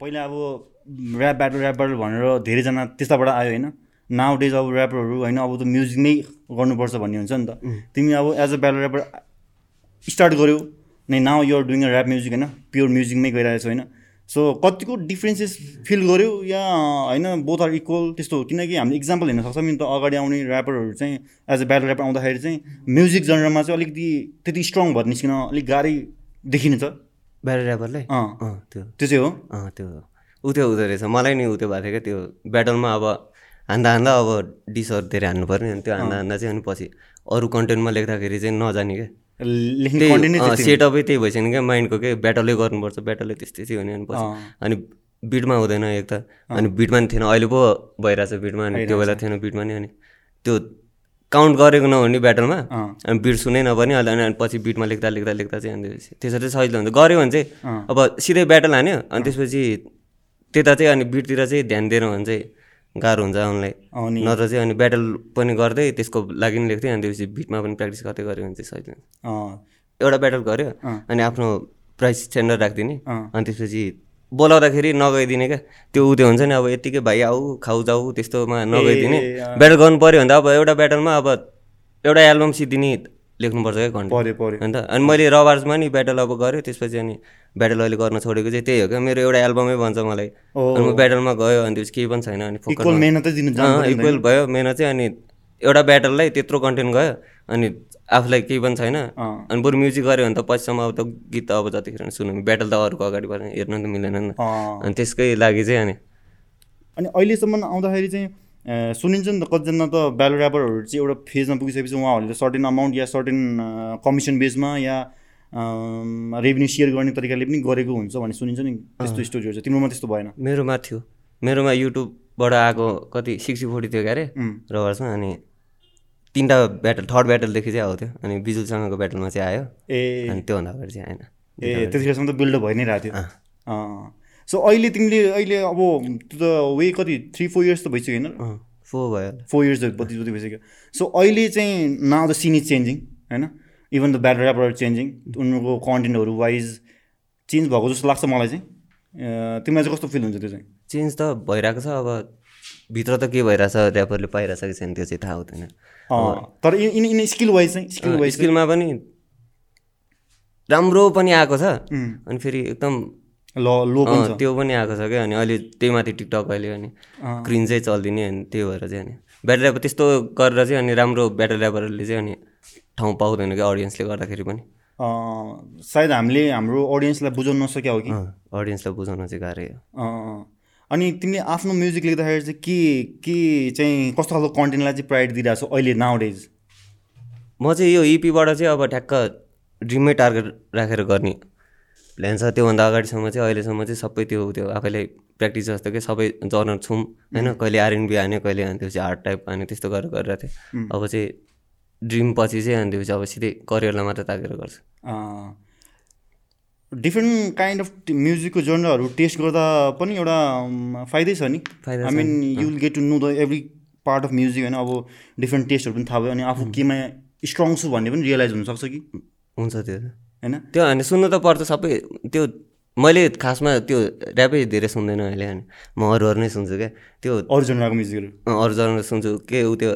पहिला अब rap battle rap battle भनेर धेरैजना त्यस्ताबाट आयो होइन। नाउ डेज अब ऱ्यापरहरू होइन अब त म्युजिक नै गर्नुपर्छ भन्ने हुन्छ नि त। तिमी अब as a battle rapper start गऱ्यौ नै now you're doing a rap music होइन प्योर म्युजिकमै गइरहेको छ होइन। सो कतिको डिफ्रेन्सेस फिल गऱ्यौ या होइन बोथ आर इक्वल त्यस्तो किनकि हामीले इक्जाम्पल हेर्न सक्छौँ नि त अगाडि आउने ऱ्यापरहरू चाहिँ एज अ ब्याटल ऱ्यापर आउँदाखेरि चाहिँ म्युजिक जनरमा चाहिँ अलिकति त्यति स्ट्रङ भएर निस्किन अलिक गाह्रै देखिन्छ। ब्याटर अँ। त्यो। त्यो चाहिँ हो। अँ त्यो उ त्यो हुँदो रहेछ। मलाई नि उ त्यो भएको थियो क्या त्यो ब्याटलमा अब हान्दा हान्दा अब डिसहरू धेरै हान्नु पऱ्यो नि त्यो हान्दा हान्दा चाहिँ अनि पछि अरू कन्टेन्टमा लेख्दाखेरि चाहिँ नजाने क्या। सेटअपै त्यही भइसक्यो क्या माइन्डको के ब्याटलै गर्नुपर्छ ब्याटलै त्यस्तै थियो भने अनि पछि। अनि बिटमा हुँदैन एक त। अनि बिटमा नि थिएन। अहिले पो भइरहेछ बिटमा अनि त्यो बेला थिएन बिटमा नि अनि। त्यो काउन्ट गरेको नहुने ब्याटलमा। अनि बिट सुनै नपर्ने अहिले अनि पछि बिटमा लेख्दा लेख्दा लेख्दा चाहिँ अनि त्यसरी चाहिँ सजिलो हुन्छ। गऱ्यो भने चाहिँ अब सिधै ब्याटल हान्यो अनि त्यसपछि त्यता चाहिँ अनि बिटतिर चाहिँ ध्यान दिएर भने चाहिँ गाह्रो हुन्छ उनलाई। नत्र चाहिँ अनि ब्याटल पनि गर्दै त्यसको लागि पनि लेख्थेँ अनि त्यसपछि बिटमा पनि प्र्याक्टिस गर्दै गऱ्यो भने चाहिँ सजिलो हुन्छ। एउटा ब्याटल गऱ्यो अनि आफ्नो प्राइस स्ट्यान्डर्ड राखिदिने। अनि त्यसपछि बोलाउँदाखेरि नगइदिने क्या। त्यो उ त्यो हुन्छ नि अब यत्तिकै भाइ आऊ खाऊ जाऊ त्यस्तोमा नगइदिने। ब्याटल गर्नु पऱ्यो भने त अब एउटा ब्याटलमा अब एउटा एल्बम सिद्धिने लेख्नुपर्छ क्या घन्टा पऱ्यो पऱ्यो अन्त अनि मैले रबार्समा नि ब्याटल अब गरेँ त्यसपछि अनि ब्याटल अहिले गर्न छोडेको चाहिँ त्यही हो क्या। मेरो एउटा एल्बमै भन्छ मलाई। अनि म ब्याटलमा गयो अनि त्यसपछि केही पनि छैन अनि इक्वल भयो। मेहनत चाहिँ अनि एउटा ब्याटललाई त्यत्रो कन्टेन्ट गयो अनि आफूलाई केही पनि छैन। अनि बरु म्युजिक गऱ्यो भने त पछिसम्म अब त गीत त अब जतिखेर सुन्नु ब्याटल त अरूको अगाडि पर्ने हेर्नु त मिलेन नि। त। अनि त्यसकै लागि चाहिँ अनि। अनि अहिलेसम्म आउँदाखेरि चाहिँ सुनिन्छ नि त कतिजना त ब्यालो ऱ्यापरहरू चाहिँ एउटा फेजमा पुगिसकेपछि उहाँहरूले सर्टेन अमाउन्ट या सर्टेन कमिसन बेसमा या रेभेन्यू सेयर गर्ने तरिकाले पनि गरेको हुन्छ भन्ने सुनिन्छ नि। त्यस्तो स्टोरीहरू छ तिम्रोमा त्यस्तो भएन। मेरोमा थियो। मेरोमा युट्युबबाट आएको कति सिक्सटी फोर्टी थियो क्यारे उम्, रवर्समा अनि तिनवटा ब्याटल थर्ड ब्याटलदेखि चाहिँ आउँथ्यो अनि बिजुलसँगको ब्याटलमा चाहिँ आयो। ए। अनि त्योभन्दा अगाडि चाहिँ आएन। ए त्यतिखेरसम्म त बिल्डअप भइ नै रहेको थियो। अँ। सो अहिले तिमीले अहिले अब त्यो त वे कति थ्री फोर इयर्स त भइसक्यो होइन? अँ फो भयो। फोर इयर्स बत्तिस जति भइसक्यो। सो अहिले चाहिँ now the scene is changing होइन? Even the battle rapper changing उनीहरूको कन्टेन्टहरू वाइज चेन्ज भएको जस्तो लाग्छ मलाई चाहिँ। तिमीलाई चाहिँ कस्तो फिल हुन्छ त्यो चाहिँ? चेन्ज त भइरहेको छ अब भित्र त के भइरहेछ ऱ्यापरले पाइरहेछ कि छैन त्यो चाहिँ थाहा हुँदैन। तर इन इन स्किल वाइज चाहिँ स्किल वाइज स्किलमा पनि राम्रो पनि आएको छ। अनि फेरि एकदम ल लो पनि त्यो पनि आएको छ क्या। अनि अहिले त्यही माथि टिकटक अहिले अनि क्रिन चाहिँ चलिदिने अनि त्यही भएर चाहिँ अनि ब्याटर ऱ्यापर त्यस्तो गरेर चाहिँ अनि राम्रो ब्याटर ऱ्यापरहरूले चाहिँ अनि ठाउँ पाउँदैन क्या अडियन्सले गर्दाखेरि पनि। सायद हामीले हाम्रो अडियन्सलाई बुझाउन नसक्या हो कि? अडियन्सलाई बुझाउन चाहिँ गाह्रै हो। अनि तिमीले आफ्नो म्युजिक लेख्दाखेरि चाहिँ के के चाहिँ कस्तो खालको कन्टेन्टलाई चाहिँ प्रायोरिटी दिइरहेको छौ अहिले नाउ डेज म चाहिँ यो इपीबाट चाहिँ अब ठ्याक्क ड्रिममै टार्गेट राखेर गर्ने प्लान छ। त्योभन्दा अगाडिसम्म चाहिँ अहिलेसम्म चाहिँ सबै त्यो त्यो आफैलाई प्र्याक्टिस जस्तो कि सबै जर्नर छौँ होइन? कहिले आरएनबी हान्यो कहिले अनि त्यसपछि हार्ड टाइप हान्यो त्यस्तो गरेर गरिरहेको थिएँ। अब चाहिँ ड्रिम पछि चाहिँ अनि त्यसपछि अब सिधै करियरलाई मात्र ताकेर गर्छु। डिफ्रेन्ट काइन्ड अफ म्युजिकको जर्नरहरू टेस्ट गर्दा पनि एउटा फाइदै छ नि। I mean you'll get to know the every part of music होइन। अब डिफ्रेन्ट टेस्टहरू पनि थाहा भयो अनि आफू केमा स्ट्रङ छु भन्ने पनि रियलाइज हुनसक्छ कि। हुन्छ त्यो। होइन? त्यो अनि सुन्नु त पर्छ सबै त्यो मैले खासमा त्यो ऱ्यापै धेरै सुन्दैन अहिले अनि। म अरू अरू नै सुन्छु क्या। त्यो अरू जर्नरको म्युजिकहरू अरू जनावर सुन्छु। के उ त्यो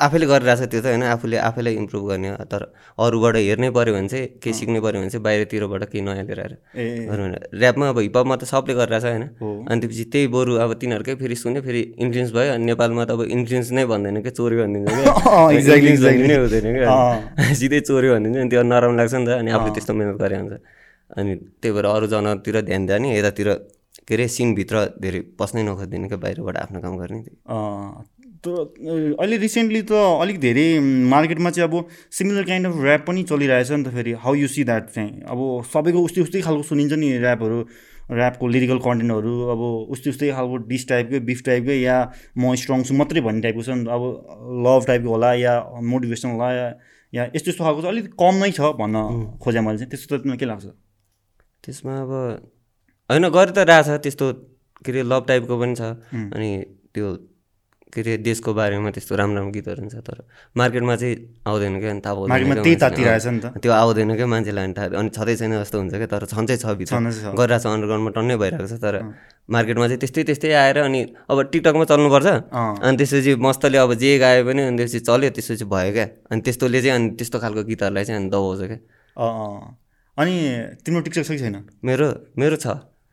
आफैले गरिरहेछ त्यो त होइन आफूले आफैलाई इम्प्रुभ गर्ने हो। तर अरूबाट हेर्नै पऱ्यो भने चाहिँ केही सिक्नै पऱ्यो भने चाहिँ बाहिरतिरबाट केही नयाँ लिएर आएर ऱ्यापमा अब हिपहपमा त सबले गरिरहेछ होइन। अनि त्यसपछि त्यही बरु अब तिनीहरूकै फेरि सुन्यो फेरि इन्फ्लुएन्स भयो। अनि नेपालमा त अब इन्फ्लुएन्स नै भन्दैन क्या चोरी भनिदिन्छ क्या. नै हुँदैन क्या सिधै चोरी भनिदिन्छ अनि त्यो नराम्रो लाग्छ नि त। अनि आफूले त्यस्तो मिहिनेत गरे हुन्छ। अनि त्यही भएर अरू जनावरतिर ध्यान जाने यतातिर के अरे सिनभित्र धेरै पस्नै नखोजिदिने क्या बाहिरबाट आफ्नो काम गर्ने। तर अहिले रिसेन्टली त अलिक धेरै मार्केटमा चाहिँ अब सिमिलर काइन्ड अफ ऱ्याप पनि चलिरहेछ नि त फेरि। हाउ यु सी द्याट चाहिँ? अब सबैको उस्तै उस्तै खालको सुनिन्छ नि ऱ्यापहरू ऱ्यापको लिरिकल कन्टेन्टहरू अब उस्तै उस्तै खालको डिस टाइपकै बिफ टाइपकै या म स्ट्रङ छु मात्रै भन्ने टाइपको छ नि त। अब लभ टाइपको होला या मोटिभेसन होला या या यस्तो यस्तो खालको चाहिँ अलिक कम नै छ भन्न खोजेँ मैले चाहिँ। त्यस्तो त के लाग्छ? त्यसमा अब होइन गरि त रहेछ त्यस्तो के अरे लभ टाइपको पनि छ। अनि त्यो के अरे देशको बारेमा त्यस्तो राम्रो राम्रो गीतहरू हुन्छ तर मार्केटमा चाहिँ आउँदैन क्या थाहा पाउँदैन नि त। त्यो आउँदैन क्या मान्छेलाई अनि थाहा अनि छँदै छैन जस्तो हुन्छ क्या तर छन् चाहिँ छ भित्र। छँदै छ। गरिरहेको छ अन्डरग्राउन्डमा टन्नै भइरहेको छ तर मार्केटमा चाहिँ त्यस्तै त्यस्तै आएर अनि अब टिकटकमा चल्नुपर्छ। अनि त्यसपछि मस्तले अब जे गायो भने अनि त्यसपछि चल्यो त्यसपछि भयो क्या। अनि त्यस्तोले चाहिँ अनि त्यस्तो खालको गीतहरूलाई चाहिँ अनि दबाउँछ क्या। अनि तिम्रो टिकटक छ कि छैन? मेरो मेरो छ।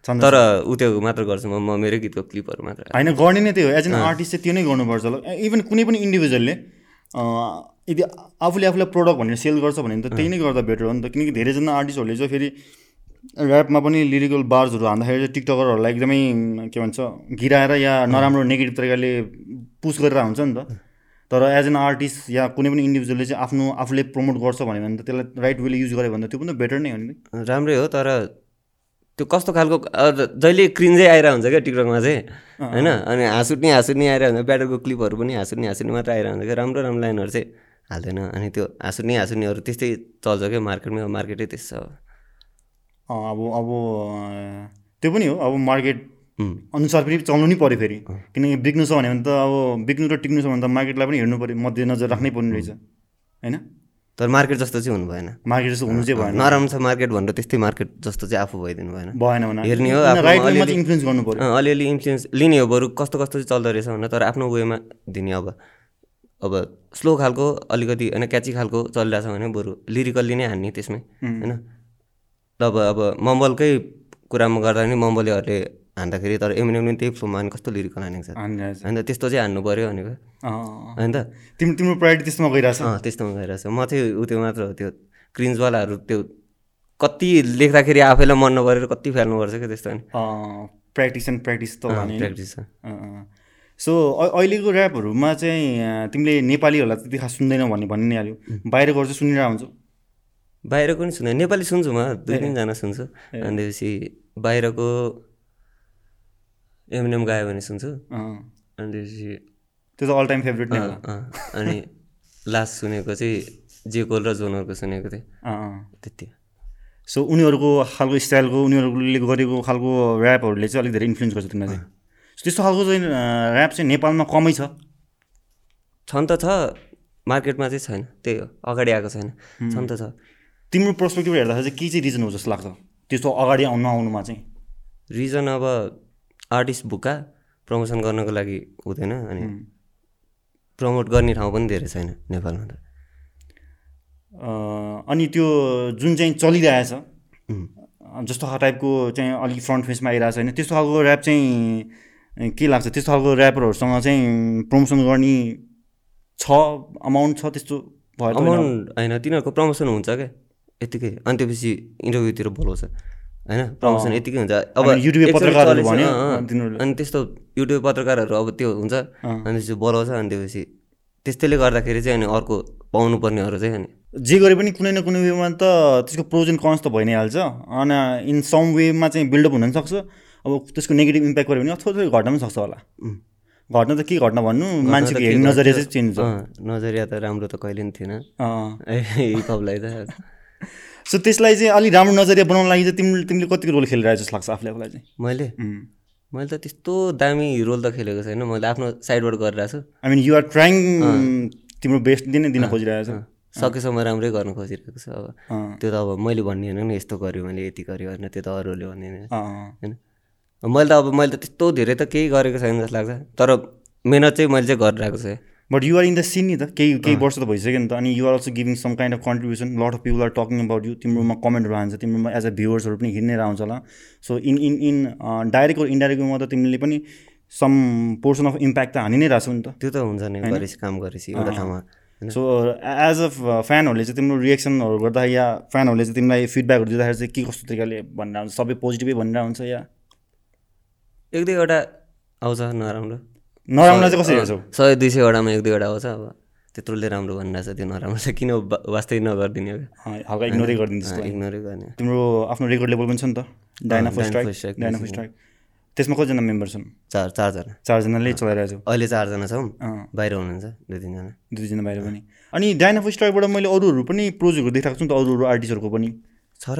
तर ऊ त्यो मात्र गर्छु म म मेरै गीतको क्लिपहरू मात्र। होइन गर्ने नै त्यही हो। एज एन आर्टिस्ट चाहिँ त्यो नै गर्नुपर्छ ल इभन कुनै पनि इन्डिभिजुअलले यदि आफूले आफूलाई प्रडक्ट भनेर सेल गर्छ भने त त्यही नै गर्दा बेटर हो नि त। किनकि धेरैजना आर्टिस्टहरूले चाहिँ फेरि ऱ्यापमा पनि लिरिकल बार्सहरू हान्दाखेरि चाहिँ टिकटकरहरूलाई एकदमै के भन्छ गिराएर या नराम्रो नेगेटिभ तरिकाले पुस गरेर हुन्छ नि त। तर एज एन आर्टिस्ट या कुनै पनि इन्डिभिजुअलले चाहिँ आफ्नो आफूले प्रमोट गर्छ भन्यो भने त त्यसलाई राइट वेले युज गर्यो भने त त्यो पनि त बेटर नै हो नि। राम्रै हो तर त्यो कस्तो खालको जहिले क्रिन्जै आइरहेको हुन्छ क्या टिकटकमा चाहिँ। होइन? अनि हाँसुट्ने हाँसुट्ने आइरहेको हुन्छ। ब्याटरको क्लिपहरू पनि हाँसुट्ने हाँसुट्ने मात्र आइरहेको हुन्छ क्या। राम्रो राम्रो लाइनहरू चाहिँ हाल्दैन। अनि त्यो हाँसुट्ने हाँसुट्नेहरू त्यस्तै चल्छ क्या मार्केटमा। मार्केटै त्यस्तो छ अब अब त्यो पनि हो। अब मार्केट अनुसार पनि चल्नु नै पऱ्यो फेरि। किनकि बिग्नु छ भने त अब बिग्नु र टिक्नु छ भने त मार्केटलाई पनि हेर्नु पऱ्यो मध्यनजर राख्नै पर्ने रहेछ। होइन? तर मार्केट जस्तो चाहिँ हुनु भएन। मार्केट जस्तो हुनु चाहिँ भएन। नराम्रो छ मार्केट भनेर त्यस्तै मार्केट जस्तो चाहिँ आफू भइदिनु भएन। भएन हेर्ने हो, इन्फ्लुएन्स गर्नु पऱ्यो अलिअलि इन्फ्लुएन्स लिने हो बरु कस्तो कस्तो चाहिँ चल्दो रहेछ भनेर तर आफ्नो वेमा दिने अब अब स्लो खालको अलिकति होइन क्याची खालको चलिरहेछ भने बरु लिरिकल्ली नै हान्ने त्यसमै होइन। अब अब मम्बलकै कुरामा गर्दा नि मम्बलेहरूले हान्दाखेरि तर एमएनएम पनि त्यही फ्लोमा अनि कस्तो लिरिकल हानेको छ। होइन त्यस्तो चाहिँ हान्नु पऱ्यो भनेको। अँ, होइन त तिम्रो तिम्रो प्रायोरिटी त्यसमा गइरहेछ? त्यस्तोमा गइरहेछ। म चाहिँ उ त्यो मात्र हो त्यो क्रिन्जवालाहरू त्यो कति लेख्दाखेरि आफैलाई मन नपरेर कति फाल्नुपर्छ क्या त्यस्तो नि प्र्याक्टिस एन्ड प्र्याक्टिस त प्र्याक्टिस छ। सो अहिलेको ऱ्यापहरूमा चाहिँ तिमीले नेपालीहरूलाई त्यति खास सुन्दैनौ भन्ने भन्ने नै हाल्यो। बाहिरको चाहिँ सुनिरहेको हुन्छौ? बाहिरको नि सुन्दैन। नेपाली सुन्छु म दुई तिनजना सुन्छु। अनि त्यसपछि बाहिरको एमएनएम गायो भने सुन्छु। अनि त्यसपछि त्यो त अल टाइम फेभरेट नै अनि लास्ट सुनेको चाहिँ जे कोल र जोनरको सुनेको थिएँ। त्यति। सो उनीहरूको खालको स्टाइलको उनीहरूले गरेको खालको ऱ्यापहरूले चाहिँ अलिक धेरै इन्फ्लुएन्स गर्छ तिमीलाई चाहिँ। त्यस्तो खालको चाहिँ ऱ्याप चाहिँ नेपालमा कमै छ। छन् त छ। मार्केटमा चाहिँ छैन। त्यही हो। अगाडि आएको छैन। छन् त छ। तिम्रो पर्सपेक्टिभ हेर्दाखेरि चाहिँ के चाहिँ रिजन हो जस्तो लाग्छ? त्यस्तो अगाडि आउनु नआउनुमा चाहिँ। रिजन अब आर्टिस्ट बुका प्रमोसन गर्नको लागि हुँदैन अनि प्रमोट गर्ने ठाउँ पनि धेरै छैन नेपालमा त। अनि त्यो जुन चाहिँ चलिरहेछ जस्तो खालको टाइपको चाहिँ अलिक फ्रन्ट फेसमा आइरहेछ होइन त्यस्तो खालको ऱ्याप चाहिँ के लाग्छ? त्यस्तो खालको ऱ्यापरहरूसँग चाहिँ प्रमोसन गर्ने छ अमाउन्ट छ त्यस्तो भयो? अमाउन्ट होइन। तिनीहरूको प्रमोसन हुन्छ क्या यत्तिकै। अनि त्यसपछि इन्टरभ्यूतिर बोलाउँछ। होइन? प्रमोसन यत्तिकै हुन्छ। अब युट्युबे पत्रकारहरू भन्यो। अनि त्यस्तो युट्युब पत्रकारहरू अब त्यो हुन्छ। अनि त्यसपछि बोलाउँछ अनि त्यसपछि त्यस्तैले गर्दाखेरि चाहिँ अनि अर्को पाउनु पर्नेहरू चाहिँ अनि। जे गरे पनि कुनै न कुनै वेमा त त्यसको प्रोज एन्ड कन्स त भइ नै हाल्छ अनि इन सम वेमा चाहिँ बिल्डअप हुन पनि सक्छ। अब त्यसको नेगेटिभ इम्प्याक्ट गऱ्यो भने अथवा घट्न पनि सक्छ होला। घट्न त के घट्न भन्नु? मान्छेको हेर्ने? नजरिया चाहिँ चेन्ज नजरिया त राम्रो त कहिले पनि थिएन। हिपहपलाई त। सो त्यसलाई चाहिँ अलिक राम्रो नजरिया बनाउन लागि चाहिँ तिमीले तिमीले कतिको रोल खेलिरहेको जस्तो लाग्छ आफूले आफूलाई चाहिँ मैले. मैले त त्यस्तो दामी रोल त खेलेको छैन। मैले आफ्नो साइडबाट गरिरहेको छु। आई मिन युआर ट्राइङ तिम्रो बेस्ट दिन नै दिन खोजिरहेको छ। सकेसम्म राम्रै गर्न खोजिरहेको छु अब। त्यो त अब मैले भन्ने होइन नि यस्तो गरेँ मैले यति गरेँ होइन त्यो त अरूले भन्ने होइन। होइन? मैले त अब मैले त त्यस्तो धेरै त केही गरेको छैन जस्तो लाग्छ। तर मेहनत चाहिँ मैले चाहिँ गरिरहेको छु। But you're in the scene नि त केही केही वर्ष त भइसक्यो नि त अनि you're also giving some kind of contribution lot of people are talking about you तिम्रोमा कमेन्टहरू हान्छ तिम्रोमा एज अ भ्युवर्सहरू पनि हिँडेर आउँछ होला so in in in direct or indirect वेमा त तिमीले पनि सम पोर्सन अफ इम्प्याक्ट त हानि नै रहेछौ नि त त्यो त हुन्छ नि काम गरेपछि एउटा ठाउँमा होइन? सो एज अ फ्यानहरूले चाहिँ तिम्रो रिएक्सनहरू गर्दा या फ्यानहरूले चाहिँ तिमीलाई फिडब्याकहरू दिँदाखेरि चाहिँ के कस्तो तरिकाले भनेर हुन्छ सबै पोजिटिभै भनेर हुन्छ या? एक दुईवटा आउँछ नराम्रो। नराम्रो चाहिँ कसरी हेर्छौ सय दुई सयवटामा एक दुईवटा आउँछ अब। त्यत्रोले राम्रो भनिरहेको छ त्यो नराम्रो चाहिँ किन वास्तै नगरिदिने हल्का इग्नोरै गरिदिन्छ जस्तो इग्नोरै गर्ने। तिम्रो आफ्नो रेकर्ड लेभल पनि छ नि त। स्ट्राइक Strike डाइनाफो स्ट्राइक त्यसमा कतिजना मेम्बर छन्? चार चारजना। चारजनाले चलाइरहेको छौ? अहिले चारजना छौँ। बाहिर हुनुहुन्छ दुई तिनजना। दुईजना बाहिर पनि। अनि डाइनाफो स्ट्राइकबाट मैले अरूहरू पनि प्रोजेक्टहरू देखाएको छु नि त अरू अरू आर्टिस्टहरूको पनि। छ र।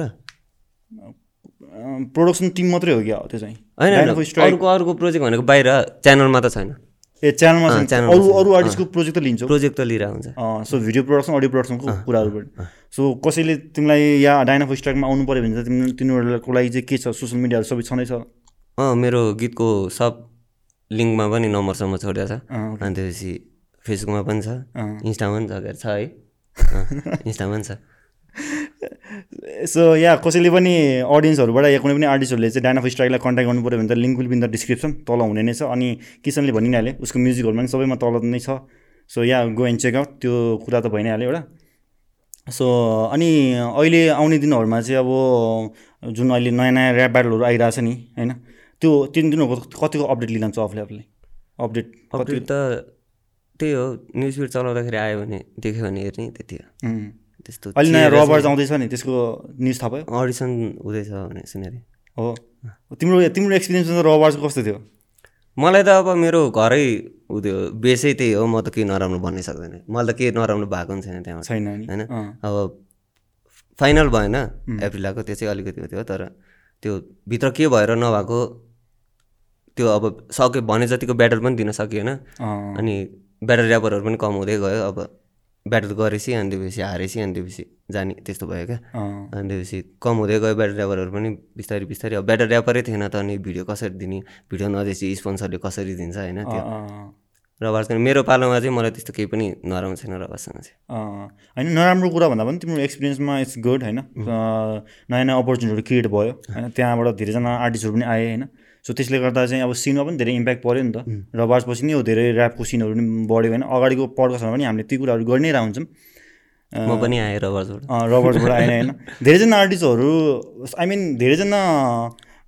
प्रोडक्सन टिम मात्रै हो क्या त्यो चाहिँ? अर्को अर्को प्रोजेक्ट भनेको बाहिर च्यानलमा त छैन। ए च्यानलमा च्यानलमा अरू अरू आर्टिस्टको प्रोजेक्ट त लिन्छौ? प्रोजेक्ट त लिएर हुन्छ। सो भिडियो प्रोडक्सन अडियो प्रोडक्सनको कुराहरूबाट। सो कसैले तिमीलाई या डाइनाफो स्ट्राइकमा आउनु पऱ्यो भने चाहिँ तिमी तिनीहरूको लागि चाहिँ के छ? सोसियल मिडियाहरू सबै छँदैछ अँ मेरो गीतको सब लिङ्कमा पनि नम्बरसम्म छोडिदिएको छ। अनि त्यसपछि फेसबुकमा पनि छ। इन्स्टामा पनि छ है। इन्स्टामा पनि छ। सो या कसैले पनि अडियन्सहरूबाट या कुनै पनि आर्टिस्टहरूले चाहिँ डाइनाफो स्ट्राइकलाई कन्ट्याक्ट गर्नु पऱ्यो भने त link will be in the description तल हुने नै छ। अनि किसनले भनि नै उसको म्युजिकहरूमा पनि सबैमा तल नै छ। So ya go and check out त्यो कुरा त भइ नै हाल्यो एउटा। सो अनि अहिले आउने दिनहरूमा चाहिँ अब जुन अहिले नयाँ नयाँ ऱ्याप ब्याटलहरू आइरहेछ नि होइन? त्यो तिन दिनहरूको कतिको अपडेट लिन्छ आफूले आफूले? अपडेट अपडेट त त्यही हो। न्युज फिड चलाउँदाखेरि आयो भने देख्यो भने हेर्ने त्यति हो. त्यस्तो अहिले नयाँ रबर्स आउँदैछ नि त्यसको न्युज थाहा भयो? अडिसन हुँदैछ भने थिएँ हो। तिम्रो तिम्रो एक्सपिरियन्स रबर्सको कस्तो थियो? मलाई त अब मेरो घरै उ त्यो बेसै त्यही हो म त केही नराम्रो भन्नै सक्दैन। मलाई त केही नराम्रो भएको पनि छैन त्यहाँ छैन होइन। अब फाइनल भएन एप्रिलको त्यो चाहिँ अलिकति थियो तर त्यो भित्र के भएर नभएको त्यो अब सक्यो भने जतिको ब्याटल पनि दिन सकिएन। अनि ब्याटल ऱ्यापरहरू पनि कम हुँदै गयो अब ब्याटल गरेपछि अनि त्यसपछि हारेपछि अनि त्यसपछि जाने त्यस्तो भयो क्या। अनि त्यसपछि कम हुँदै गयो ब्याटल ऱ्यापरहरू पनि बिस्तारै बिस्तारै। अब ब्याटल ऱ्यापरै थिएन त अनि भिडियो कसरी दिने भिडियो नदिएपछि स्पोन्सरले कसरी दिन्छ होइन त्यो। अँ, रबार्सको मेरो पालोमा चाहिँ मलाई त्यस्तो केही पनि नराम्रो छैन रबार्ससँग चाहिँ। होइन नराम्रो कुरा भन्दा पनि तिम्रो एक्सपिरियन्समा इट्स गुड होइन। नयाँ नयाँ अपर्च्युनिटीहरू क्रिएट भयो। होइन त्यहाँबाट धेरैजना आर्टिस्टहरू पनि आए होइन। सो त्यसले गर्दा चाहिँ अब सिनमा पनि धेरै इम्प्याक्ट पऱ्यो नि त। रबार्स पछि नै हो धेरै ऱ्यापको सिनहरू पनि बढ्यो होइन अगाडिको पडकास्टमा पनि हामीले ती कुराहरू गरि नै रहेको हुन्छौँ म पनि आएँ रबार्सबाट अँ, रबर्ट्सबाट आएन होइन। धेरैजना आर्टिस्टहरू आई मिन धेरैजना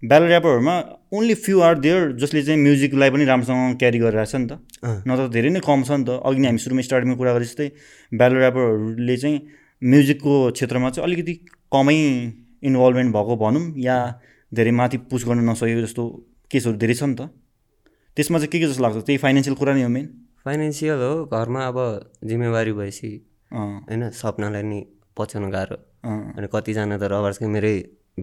ब्याल ऱ्यापरहरूमा ओन्ली फ्यु आर देयर जसले चाहिँ म्युजिकलाई पनि राम्रोसँग क्यारी गरिरहेको छ नि त। नत्र धेरै नै कम छ नि त। अघि नै हामी सुरुमा स्टार्टिङमा कुरा गरे जस्तै ब्याल ऱ्यापरहरूले चाहिँ म्युजिकको क्षेत्रमा चाहिँ अलिकति कमै इन्भल्भमेन्ट भएको भनौँ या धेरै माथि पुस गर्न नसकेको जस्तो केसहरू धेरै छ नि त। त्यसमा चाहिँ के के जस्तो लाग्छ? त्यही फाइनेन्सियल कुरा नै हो मेन फाइनेन्सियल हो घरमा अब जिम्मेवारी भएपछि होइन सपनालाई नि पछ्याउनु गाह्रो। अनि कतिजना त रबार्सकै मेरै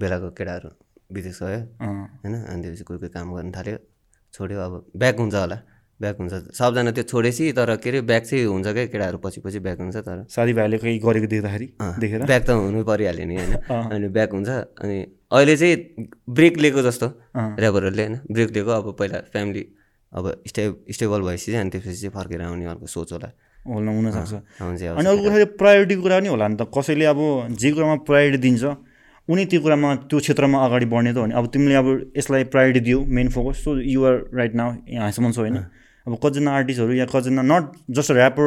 बेलाको केटाहरू विदेश गयो। होइन अनि त्यसपछि कोही कोही काम गर्न थाल्यो। छोड्यो अब ब्याक हुन्छ होला। ब्याक हुन्छ। सबजना त्यो छोडेपछि तर के अरे ब्याक चाहिँ हुन्छ क्या केटाहरू पछि पछि ब्याक हुन्छ तर। साथीभाइले केही गरेको देख्दाखेरि देखेर? ब्याक त हुनु परिहाल्यो नि होइन। अनि ब्याक हुन्छ। अनि अहिले चाहिँ ब्रेक लिएको जस्तो। ऱ्यापरहरूले होइन। ब्रेक लिएको अब पहिला फ्यामिली अब स्टे स्टेबल भएपछि चाहिँ अनि त्यसपछि चाहिँ फर्केर आउने अर्को सोच होला। होला हुनसक्छ। अनि। अर्को कुरा प्रायोरिटीको कुरा पनि होला नि त। कसैले अब जे कुरामा प्रायोरिटी दिन्छ उनी त्यो कुरामा त्यो क्षेत्रमा अगाडि बढ्ने त हो नि। अब तिमीले अब यसलाई प्रायोरिटी दियो main focus. So you're right now यहाँसम्म छ होइन। अब कतिजना आर्टिस्टहरू या कतिजना not just rapper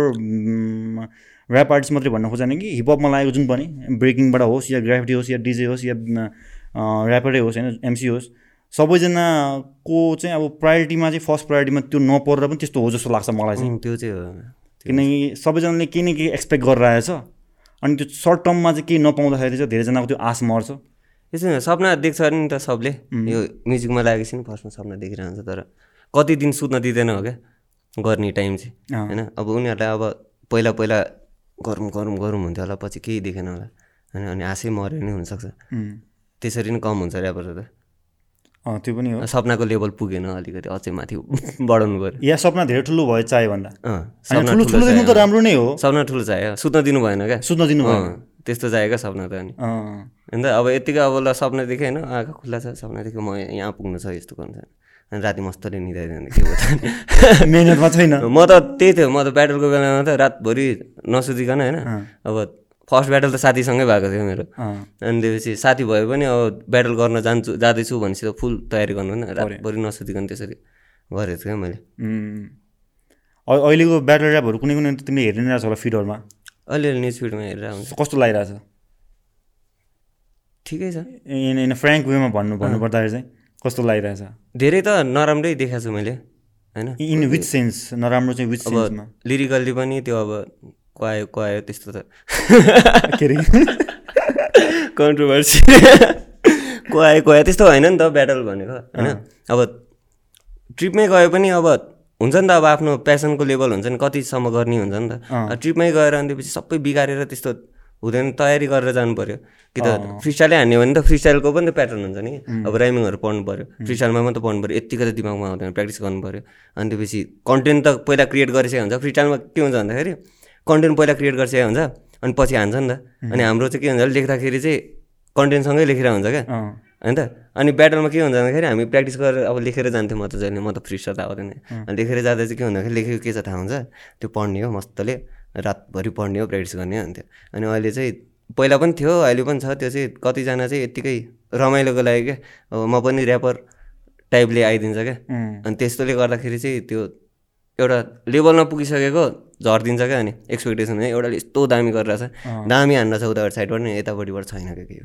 rap artist मात्रै भन्न खोजेन कि हिपहपमा लागेको जुन पनि ब्रेकिङबाट होस् या ग्राफिटी होस् या डिजे होस् या ऱ्यापरै होस् होइन एमसी होस् सबैजनाको चाहिँ अब प्रायोरिटीमा चाहिँ फर्स्ट प्रायोरिटीमा त्यो नपरेर पनि त्यस्तो हो जस्तो लाग्छ मलाई चाहिँ। त्यो चाहिँ हो। किनकि सबैजनाले केही न केही एक्सपेक्ट गरिरहेछ अनि त्यो सर्ट टर्ममा चाहिँ केही नपाउँदाखेरि चाहिँ धेरैजनाको त्यो आश मर्छ। यसो सपना देख्छ नि त सबले। यो म्युजिकमा लागेपछि नि फर्स्टमा सपना देखिरहन्छ तर कति दिन सुत्न दिँदैन हो क्या? गर्ने टाइम चाहिँ। होइन? अब उनीहरूलाई अब पहिला पहिला गरौँ गरौँ गरौँ हुन्थ्यो होला पछि केही देखेन होला। होइन? अनि आशै मऱ्यो नि हुनसक्छ। त्यसरी नै कम हुन्छ ऱ्यापर त। त्यो पनि हो। सपनाको लेभल पुगेन अलिकति अझै माथि बढाउनु पऱ्यो। या सपना धेरै ठुलो भयो चाहे भन्दा। ठुलो ठुलो ठुलो देख्नु त राम्रो नै हो। सपना ठुलो चाहियो सुत्न दिनु भएन क्या? सुत्न दिनु भयो अँ, त्यस्तो क्या सपना त अनि। अन्त अब यतिकै अब ल सपना देखेँ होइन आँखा खुल्ला छ सपना देखेँ म यहाँ पुग्नु छ यस्तो गर्नु छ। अनि राति मस्तले निदाइदियो के भयो मेहनतमा छैन म त त्यही थियो म त ब्याटलको बेलामा त रातभरि नसुतिकन होइन अब फर्स्ट ब्याटल त साथीसँगै भएको थियो मेरो। अनि त्यसपछि साथी भए पनि अब ब्याटल गर्न जान्छु जाँदैछु भनेपछि त फुल तयारी गर्नु होइन रातभरि नसुतिकन त्यसरी गरेको थिएँ मैले। अहिलेको ब्याटल ऱ्यापहरू कुनै कुनै तिमीले हेर्ने नै रहेछ होला फिडहरूमा? अलिअलि न्युज फिडमा हेरेर हुन्छ। कस्तो लागिरहेछ ठिकै छ। इन इन फ्रेङ्क वेमा भन्नु भन्नुपर्दाखेरि चाहिँ। कस्तो लागिरहेछ? धेरै त नराम्रै देखाएको छु मैले होइन? इन विच सेन्स नराम्रो चाहिँ विच सेन्समा लिरिकल्ली पनि त्यो अब क्वायो क्वायो त्यस्तो त। के अरे? कन्ट्रोभर्सी क्वायो क्वायो त्यस्तो होइन नि त ब्याटल भनेको होइन? अब ट्रिपमै गयो पनि अब हुन्छ नि त अब आफ्नो प्यासनको लेभल हुन्छ नि कतिसम्म गर्ने हुन्छ नि त। अब ट्रिपमै गएर अनि त्यसपछि सबै बिगारेर त्यस्तो हुँदैन तयारी गरेर जानु पऱ्यो कि त फ्रिस्टाइलै हान्यो भने त फ्रिस्टाइलको पनि त प्याटर्न हुन्छ नि। अब राइमिङहरू पढ्नु पऱ्यो फ्रिस्टाइलमा मात्रै पढ्नु पऱ्यो यत्तिकै त दिमागमा आउँदैन। प्र्याक्टिस गर्नु पऱ्यो अनि त्यसपछि कन्टेन्ट त पहिला क्रिएट गरिसकेको हुन्छ। फ्रिस्टाइलमा के हुन्छ भन्दाखेरि कन्टेन्ट पहिला क्रिएट गरिसकेको हुन्छ। अनि पछि हान्छ नि त। अनि हाम्रो चाहिँ के हुन्छ लेख्दाखेरि चाहिँ कन्टेन्टसँगै लेखेर हुन्छ क्या। होइन त? अनि ब्याटलमा के हुन्छ भन्दाखेरि हामी प्र्याक्टिस गरेर अब लेखेर जान्थ्यौँ म त जहिले। म त फ्री त आउँदैन। अनि लेखेर जाँदा चाहिँ के भन्दाखेरि लेखेको के छ थाहा हुन्छ। त्यो पढ्ने हो मस्तले। रातभरि पढ्ने हो प्र्याक्टिस गर्ने हुन्थ्यो अनि अहिले चाहिँ पहिला पनि थियो अहिले पनि छ त्यो चाहिँ कतिजना चाहिँ यत्तिकै रमाइलोको लागि क्या। अब म पनि ऱ्यापर टाइपले आइदिन्छ क्या। अनि त्यस्तोले गर्दाखेरि चाहिँ त्यो एउटा लेभलमा पुगिसकेको झरिदिन्छ क्या अनि एक्सपेक्टेसन एउटाले यस्तो दामी गरिरहेछ। दामी हान्न छ उताबाट साइडबाट नि यतापट्टिबाट छैन क्या।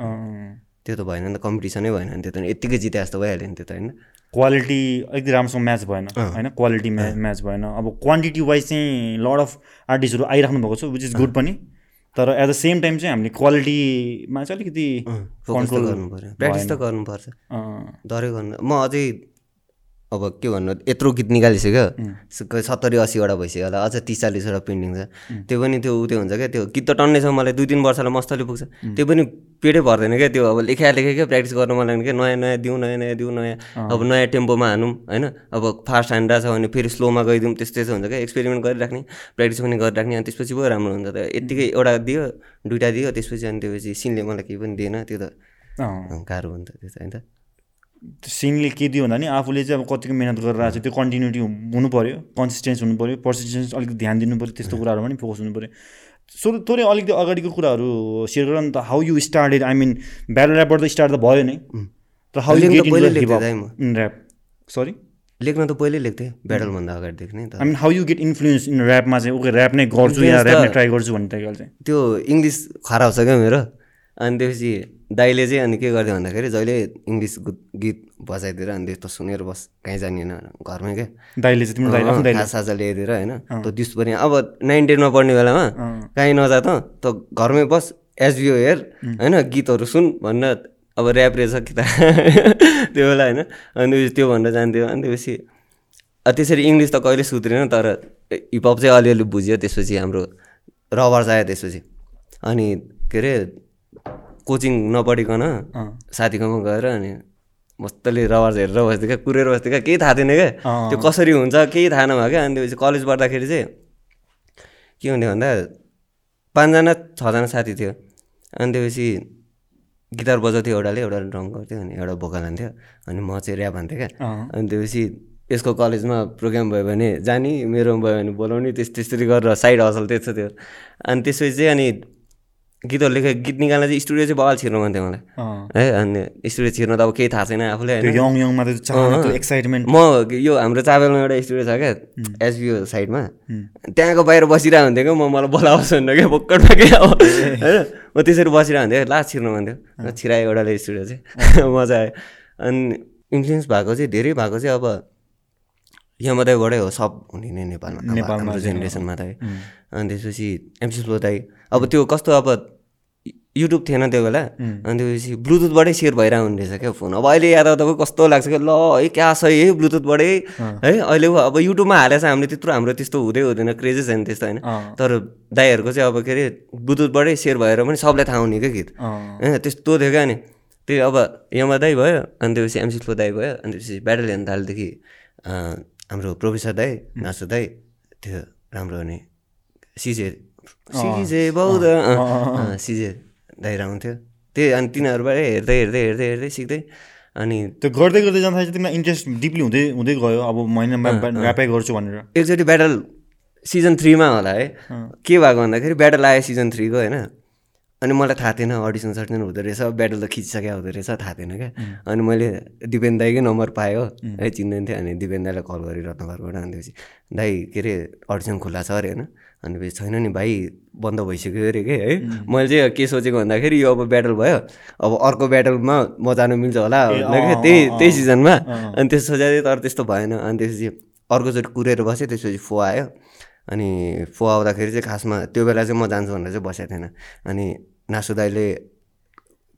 त्यो त भएन नि त कम्पिटिसनै भएन नि त्यो त यत्तिकै जिते जस्तो भइहाल्यो नि त्यो त होइन? क्वालिटी अलिकति राम्रोसँग म्याच भएन होइन? क्वालिटी म्या म्याच भएन। अब क्वान्टिटी वाइज चाहिँ लड अफ आर्टिस्टहरू आइराख्नु भएको छ विच इज गुड पनि। तर एट द सेम टाइम चाहिँ हामीले क्वालिटीमा चाहिँ अलिकति त गर्नु पऱ्यो प्र्याक्टिस त गर्नुपर्छ। डरै गर्नु। म अझै अब के भन्नु यत्रो गीत निकालिसक्यो सत्तरी असीवटा भइसक्यो होला अझ तिस चालिसवटा पेन्डिङ छ। त्यो पनि त्यो उ त्यो हुन्छ क्या? त्यो गीत त टन्नै छ मलाई दुई तिन वर्षलाई मस्तले पुग्छ। त्यो पनि पेटै भर्दैन क्या त्यो? अब लेखा लेखे क्या प्र्याक्टिस गर्नु मन लाग्ने क्या? नयाँ नयाँ दिउँ नयाँ नयाँ दिउँ नयाँ। अब नयाँ टेम्पोमा हानौँ होइन? अब फास्ट हानिरहेको छ भने फेरि स्लोमा गइदिउँ त्यस्तै हुन्छ क्या? एक्सपेरिमेन्ट गरिराख्ने प्र्याक्टिस पनि गरिराख्ने अनि त्यसपछि पो राम्रो हुन्छ त। यत्तिकै एउटा दियो दुइटा दियो त्यसपछि अनि त्यसपछि सिनले मलाई केही पनि दिएन त्यो त। गाह्रो त त्यो त होइन त सिनले के दियो भन्दा नि आफूले चाहिँ अब कतिको मिहिनेत गरेर आएको छ त्यो कन्टिन्युटी हुनु पऱ्यो कन्सिस्टेन्स हुनु पऱ्यो पर्सिस्टेन्स अलिकति ध्यान दिनु पऱ्यो त्यस्तो कुराहरूमा पनि फोकस हुनु पऱ्यो सो थोरै अलिकति अगाडिको कुराहरू सेयर गर नि त how you started I mean battle ऱ्यापबाट त स्टार्ट त भयो नै। तर हाउ यु इन। ऱ्याप सरी लेख्न त पहिल्यै लेख्थेँ ब्याटलभन्दा अगाडिदेखि नै त। I mean how you get influence in ऱ्यापमा चाहिँ ओके ऱ्याप नै गर्छु या ऱ्याप नै ट्राई गर्छु भन्ने टाइपको चाहिँ। त्यो इङ्ग्लिस खराब छ क्या मेरो? अनि त्यसपछि दाइले चाहिँ अनि के गर्थ्यो भन्दाखेरि जहिले इङ्ग्लिस गीत बजाइदिएर अनि त्यस्तो सुनेर बस कहीँ जानिएन घरमै क्या दाइले चाहिँ साजा ल्याइदिएर होइन त दिउँसो पनि अब नाइन टेनमा पढ्ने बेलामा कहीँ नजा त त घरमै बस एसबिओ हेर होइन गीतहरू सुन भन्न अब ऱ्याप रहेछ कि त त्यो बेला होइन अनि त्यसपछि त्यो भनेर जान्थ्यो अनि त्यसपछि त्यसरी इङ्ग्लिस त कहिले सुध्रेन तर हिपहप चाहिँ अलिअलि बुझ्यो त्यसपछि हाम्रो रबर्स आयो त्यसपछि। अनि के अरे कोचिङ नपढिकन साथीकोमा गएर अनि मस्तले रबर्स हेरेर बस्थ्यो क्या कुरेर बस्थ्यो क्या केही थाहा थिएन क्या। त्यो कसरी हुन्छ केही थाहा नभयो क्या। अनि त्यसपछि कलेज पढ्दाखेरि चाहिँ के हुन्थ्यो भन्दा पाँचजना छजना साथी थियो। अनि त्यसपछि गिटार बजाउँथ्यो एउटाले एउटाले ड्रम गर्थ्यो अनि एउटा भोकल हान्थ्यो अनि म चाहिँ ऱ्याप हान्थेँ क्या। अनि त्यसपछि यसको कलेजमा प्रोग्राम भयो भने जाने मेरोमा भयो भने बोलाउने त्यस त्यसरी गरेर साइड हसल त्यस्तो थियो। अनि त्यसपछि चाहिँ अनि गीतहरू लेखेँ गीत निकाल्न चाहिँ स्टुडियो चाहिँ बवाल छिर्नु मन थियो मलाई। है अनि स्टुडियो छिर्न त अब केही थाहा छैन आफूले यङ यङमा त एक्साइटमेन्ट म यो हाम्रो चाबेलमा एउटा स्टुडियो छ क्या एसबिओ साइडमा। त्यहाँको बाहिर बसिरहेको हुन्थ्यो क्या म मलाई बोलाओस् भनेर क्या भोक्कटमा क्या अब। होइन म त्यसरी बसिरहेको हुन्थ्यो लास्ट छिर्नु मन थियो छिरायो एउटाले स्टुडियो चाहिँ। मजा आयो। अनि इन्फ्लुएन्स भएको चाहिँ धेरै भएको चाहिँ अब यहाँ मात्रै हो सब हुने नै नेपालमा। नेपालमा चाहिँ, जेनेरेसनमा त है अनि त्यसपछि एमसी फ्लो दाई अब त्यो कस्तो अब युट्युब थिएन त्यो बेला? अनि त्यसपछि ब्लुटुथबाटै सेयर भइरहेको हुने रहेछ क्या फोन। अब अहिले याद आउँदा कस्तो लाग्छ क्या ल है क्या छ है ब्लुटुथबाटै। है अहिले अब युट्युबमा हालेछ हामीले त्यत्रो हाम्रो त्यस्तो हुँदै हुँदैन क्रेजै छैन त्यस्तो होइन। तर दाईहरूको चाहिँ अब के अरे ब्लुटुथबाटै सेयर भएर पनि सबलाई थाहा हुने क्या गीत। होइन त्यस्तो थियो क्या अनि। त्यही अब यमा दाई भयो अनि त्यसपछि एमसी फ्लो दाई भयो अनि त्यसपछि ब्याटल हेर्न थालेदेखि हाम्रो प्रोफेसर दाई नासु दाई त्यो राम्रो हुने सिजे सिजे बौद्ध सिजे दाइ आउँथ्यो त्यही अनि तिनीहरूबाट हेर्दै हेर्दै हेर्दै हेर्दै सिक्दै अनि त्यो गर्दै गर्दै जाँदाखेरि चाहिँ तिमीलाई इन्ट्रेस्ट डिपली हुँदै हुँदै गयो। अब ऱ्यापै गर्छु भनेर। एकचोटि ब्याटल सिजन थ्रीमा होला है। के भएको भन्दाखेरि ब्याटल आयो सिजन थ्रीको होइन? अनि मलाई थाहा थिएन अडिसन सर्टिसन हुँदो रहेछ ब्याटल त खिचिसक्यो हुँदो रहेछ थाहा थिएन क्या। अनि मैले दिपेन दाईकै नम्बर पाएँ हो चिन्दैन थिएँ अनि दिपेन दाईलाई कल गरेँ रत्नगरबाट अनि त्यसपछि दाई के अरे अडिसन खुल्ला छ अरे होइन? अनि त्यसपछि छैन नि भाइ बन्द भइसक्यो अरे के? है मैले चाहिँ के सोचेको भन्दाखेरि यो अब ब्याटल भयो अब अर्को ब्याटलमा म जानु मिल्छ होला क्या त्यही त्यही सिजनमा अनि त्यसो सोचेको तर त्यस्तो भएन। अनि त्यसपछि अर्कोचोटि कुरेर बसेँ त्यसपछि फो आयो। अनि फो आउँदाखेरि चाहिँ खासमा त्यो बेला चाहिँ म जान्छु भनेर चाहिँ बसेको थिएन। अनि नासु दाईले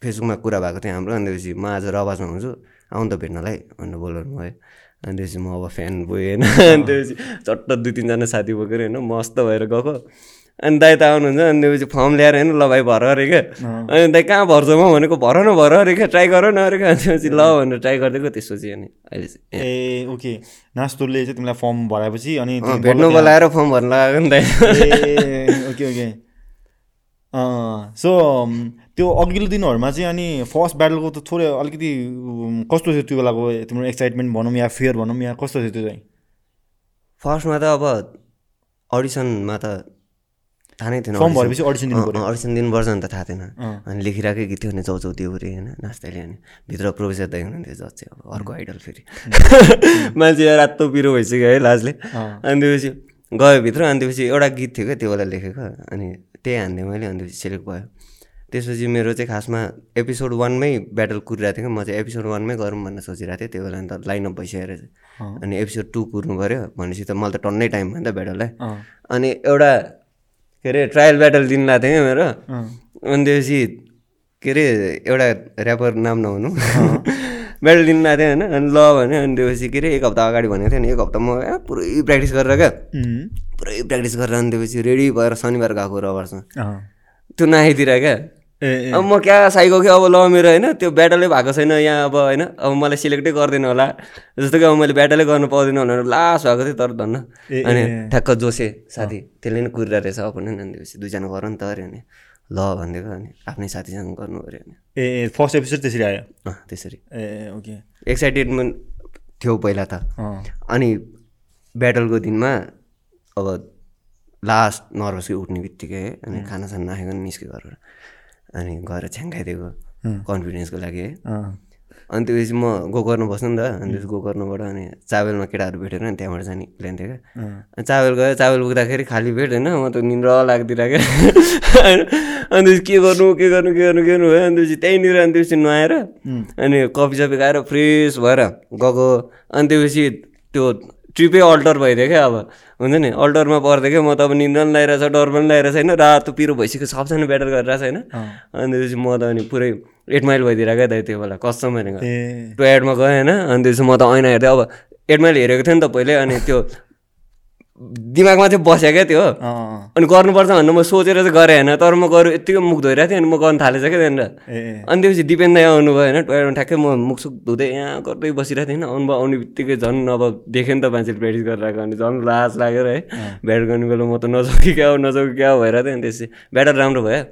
फेसबुकमा कुरा भएको थियो हाम्रो अनि त्यसपछि म आज रबाजमा हुन्छु आउनु त भेट्नलाई भनेर बोलाउनु भयो। अनि त्यसपछि म अब फ्यान बोएँ होइन अनि त्यसपछि चट्ट दुई तिनजना साथी बोकेर होइन मस्त भएर गएको। अनि दाइ त आउनुहुन्छ अनि त्यसपछि फर्म ल्याएर होइन ल भाइ भर अरे क्या अनि दाइ कहाँ भर्छ म भनेको भर न भर अरे क्या ट्राई गर न अरे क्या त्यसपछि ल भनेर ट्राई गरिदिएको त्यसपछि अनि अहिले चाहिँ ए ओके। नास्तोले चाहिँ तिमीलाई फर्म भराएपछि अनि भेट्नु बोलाएर फर्म भर्नु लगाएको नि दाइ। Okay okay. सो त्यो अघिल्लो दिनहरूमा चाहिँ अनि फर्स्ट ब्याटलको त थोरै अलिकति कस्तो थियो त्यो बेलाको तिम्रो एक्साइटमेन्ट भनौँ या फियर भनौँ या कस्तो थियो त्यो चाहिँ? फर्स्टमा त अब अडिसनमा त थाहा नै थिएन अडिसन। अडिसन दिनुपर्छ नि त थाहा थिएन। अनि लेखिरहेकै गीत थियो भने दियो अरे होइन? नाच्दैले अनि भित्र प्रोफेसर दाइ हुनुहुन्थ्यो जज चाहिँ अब अर्को आइडल फेरि। मान्छे रातो पिरो भइसक्यो है लाजले। अनि त्यसपछि गयो भित्र अनि त्यसपछि एउटा गीत थियो क्या त्यो बेला लेखेको। अनि त्यही हान्थेँ मैले अनि त्यसपछि सेलेक्ट भयो। त्यसपछि मेरो चाहिँ खासमा एपिसोड वानमै ब्याटल कुरिरहेको थियो क्या। म चाहिँ एपिसोड वानमै गरौँ भनेर सोचिरहेको थिएँ। त्यो बेला अन्त लाइनअप भइसकेर चाहिँ। अनि एपिसोड टू कुर्नु पऱ्यो भनेपछि त मलाई त टन्नै टाइम भयो नि त ब्याटललाई अनि एउटा के अरे ट्रायल ब्याटल दिनु लाएको थिएँ मेरो। अनि त्यसपछि के अरे एउटा ऱ्यापर नाम नहुनु ब्याटल दिनु लाएको थिएँ होइन अनि ल भने अनि त्यसपछि के अरे एक हप्ता अगाडि भनेको थियो नि एक हप्ता म पुरै प्र्याक्टिस गरेर क्या। पुरै प्र्याक्टिस गरेर अनि त्यसपछि रेडी भएर शनिबार गएको रबरसँग त्यो नआइतिर क्या। ए अब म क्या साइको क्या अब ल मेरो होइन त्यो ब्याटलै भएको छैन यहाँ अब होइन अब मलाई सिलेक्टै गर्दैन होला। जस्तो कि अब मैले ब्याटलै गर्नु पाउँदिनँ भनेर लास्ट भएको थियो तर धन्न। अनि। ठ्याक्क जोसे साथी त्यसले नै कुरिरहेको रहेछ अब भने अनि त्यसपछि दुईजना गर नि त अरे अनि ल भनिदिएको अनि आफ्नै साथीसँग गर्नु पऱ्यो अनि। ए फर्स्ट एपिसोड त्यसरी आयो? अँ त्यसरी। ए ओके। एक्साइटेडमेन्ट थियो पहिला त। अनि ब्याटलको दिनमा अब लास्ट नर्भसकै उठ्ने बित्तिकै अनि खानासाना नखाइकन निस्क्यो घरबाट अनि गएर छ्याङ्काइदिएको कन्फिडेन्सको लागि। है अनि त्यसपछि म गोकर्न बस्नु नि त। अनि त्यस गोकर्नबाट अनि चावेलमा केटाहरू भेटेर अनि त्यहाँबाट जाने प्लान थियो क्या। अनि चावेल गयो चावेल पुग्दाखेरि खाली पेट होइन म त निन्द्र लाग्दिरह क्या। अनि त्यसपछि के गर्नु के गर्नु के गर्नु के गर्नु भयो? अनि त्यसपछि त्यहीँनिर अनि त्यसपछि नुहाएर अनि कफी सफी खाएर फ्रेस भएर गएको। अनि त्यसपछि त्यो ट्रिपै अल्टर भइदियो क्या अब। हुन्छ नि? अल्टरमा पर्थ्यो क्या म त अब निन्द्रा पनि लगाइरहेको छ डर पनि लगाइरहेको छैन रातो पिरो भइसक्यो सबजना ब्याटर गरिरहेको छ होइन? अनि त्यसपछि म त अनि पुरै एट माइल भइदिएर क्या दाइ त्यो बेला कस्तो भनेको। ए। टोयलेटमा गएँ होइन? अनि त्यसपछि म त ऐना हेर्दै अब एट माइल हेरेको थिएँ नि त पहिले अनि त्यो दिमागमा चाहिँ बस्यो क्या त्यो। अनि गर्नुपर्छ भनेर म सोचेर चाहिँ गरेँ होइन तर म गएर यत्तिकै मुख धोइरहेको थिएँ अनि म गर्नु थालेछ क्या त्यहाँनिर। अनि त्यसपछि दिपेन दाइ आउनुभयो होइन टोयलेटमा ठ्याक्कै म मुखसुख धुँदै यहाँ गर्दै बसिरहेको थिएँ होइन। आउनुभयो आउने बित्तिकै झन् अब देखेँ नि त मान्छेले प्र्याक्टिस गरिरहेको अनि झन् लाज लागेर है ब्याट गर्ने बेला म त नजाउँ क्या हो नजाउँ क्या भइरहेको थिएँ अनि त्यसपछि ब्याटर राम्रो भयो।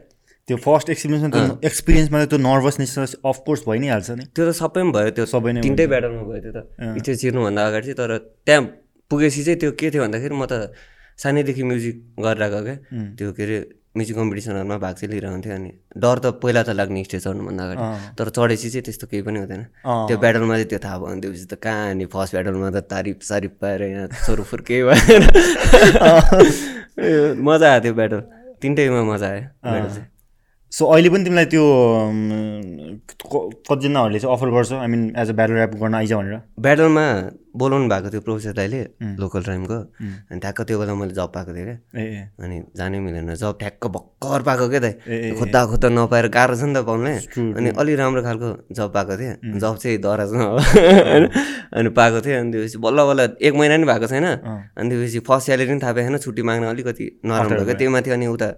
त्यो फर्स्ट एक्सपिरियन्समा एक्सपिरियन्समा त्यो नर्भसनेस अफकोर्स भइ नै हाल्छ नि। त्यो त सबैमा भयो त्यो सबै नै तिनटै ब्याटलमा भयो त्यो त। इच्छा चिर्नुभन्दा अगाडि चाहिँ तर त्यहाँ पुगेपछि चाहिँ त्यो के थियो भन्दाखेरि म त सानैदेखि म्युजिक गरिरहेको क्या। त्यो के अरे म्युजिक कम्पिटिसनहरूमा भाग चाहिँ लिइरहन्थ्यो अनि डर त पहिला त लाग्ने स्टेज चढ्नुभन्दा अगाडि। तर चढेपछि चाहिँ त्यस्तो केही पनि हुँदैन। त्यो ब्याटलमा चाहिँ त्यो थाहा भयो अनि त्यसपछि त कहाँ अनि फर्स्ट ब्याटलमा त तारिफ सारिफ पाएर यहाँ सोरुफुर केही भएन। मजा आयो त्यो ब्याटल। तिनटैमा मजा आयो। ब्याटल चाहिँ। सो अहिले पनि तिमीलाई त्यो कतिजनाहरूले चाहिँ अफर गर्छ? I mean as a battle rap गर्न आइज भनेर। ब्याटलमा बोलाउनु भएको थियो प्रोफेसर दाइले लोकल टाइमको अनि ठ्याक्क त्यो बेला मैले जब पाएको थिएँ क्या। अनि जानै मिलेन जब ठ्याक्क भर्खर पाएको क्या दाइ? खोज्दा खोज्दा नपाएर गाह्रो छ नि त पाउनै अनि अलि राम्रो खालको जब पाएको थिएँ। जब चाहिँ दराजमा होइन? अनि पाएको थिएँ। अनि त्यसपछि बल्ल बल्ल एक महिना नि भएको छैन। अनि त्यसपछि फर्स्ट स्यालेरी पनि थाहा पाएन। छुट्टी माग्न अलिकति नराम्रो भयो। त्यो माथि अनि उता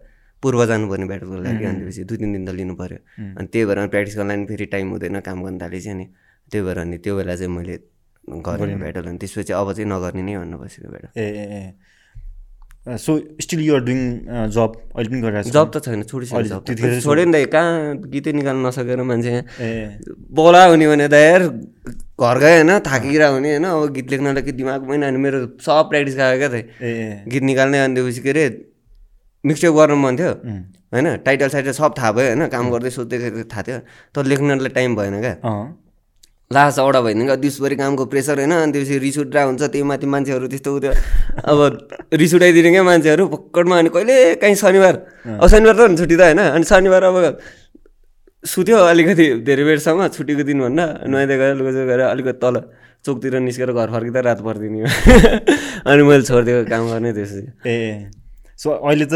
पूर्व जानुपर्ने ब्याटलको लागि अनि त्यसपछि दुई तिन दिन त लिनु पऱ्यो अनि त्यही भएर प्र्याक्टिस गर्नलाई पनि फेरि टाइम हुँदैन काम गर्न थालेपछि अनि त्यही भएर अनि त्यो बेला चाहिँ मैले गरेँ ब्याटल अनि त्यसपछि अब चाहिँ नगर्ने नै भन्नु बसेको battle uh uh so still you're doing जब अहिले पनि गरिरहेको जब त छैन छोड्यो नि त। कहाँ गीतै निकाल्न नसकेर मान्छे यहाँ बोला हुने भने त यार घर गयो होइन थाकिरह हुने होइन अब गीत लेख्नलाई कि दिमागमै अनि मेरो सब प्र्याक्टिस गएको क्या त। ए ए। गीत निकाल्ने अनि त्यसपछि के अरे मिक्सटेप गर्नु मन थियो। होइन टाइटल साइटल सब थाहा भयो होइन काम गर्दै गर्दै थाहा थियो। तर लेख्नलाई टाइम भएन क्या। लास्ट औडा भइदिनु दिउँसभरि कामको प्रेसर होइन अनि त्यसपछि रिस उठिरहेको हुन्छ त्यही माथि मान्छेहरू त्यस्तो उयो अब रिस उठाइदिने क्या मान्छेहरू पक्कडमा अनि कहिले काहीँ शनिबार। अब शनिबार त छुट्टी त होइन अनि शनिबार अब सुत्यो अलिकति धेरै बेरसम्म छुट्टीको दिन भन्दा नुहाइदिए गएर लुगा गएर अलिकति तल चोकतिर निस्केर घर फर्किँदा रात परिदिने अनि मैले छोडिदिएको काम गर्ने त्यसपछि। ए। सो अहिले त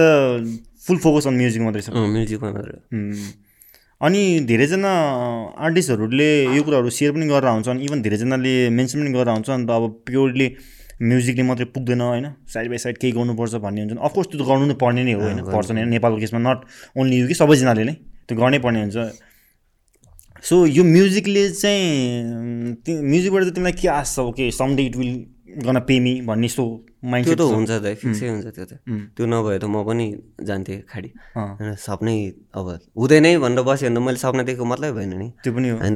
फुल फोकस अन म्युजिक मात्रै छ। म्युजिकमा मात्र. अनि धेरैजना आर्टिस्टहरूले यो कुराहरू सेयर पनि गरेर हुन्छ अनि इभन धेरैजनाले मेन्सन पनि गरेर हुन्छ अन्त अब प्योरली म्युजिकले मात्रै पुग्दैन होइन? साइड बाई साइड केही गर्नुपर्छ भन्ने हुन्छ। अफकोर्स त्यो त गर्नु नै पर्ने नै हो होइन? पर्छ नै। नेपालको केसमा नट ओन्ली यु कि सबैजनाले नै त्यो गर्नै पर्ने हुन्छ। सो यो म्युजिकले चाहिँ म्युजिकबाट चाहिँ तिमीलाई के आश छ? Okay some day it will gonna pay me भन्ने यस्तो माइन्ड त्यो त हुन्छ त फिक्सै हुन्छ त्यो त। त्यो नभए त म पनि जान्थेँ खाडी। सपनै अब हुँदैन है भनेर बस्यो भने त मैले सपना देखेको मतलबै भएन नि। त्यो पनि हो। होइन।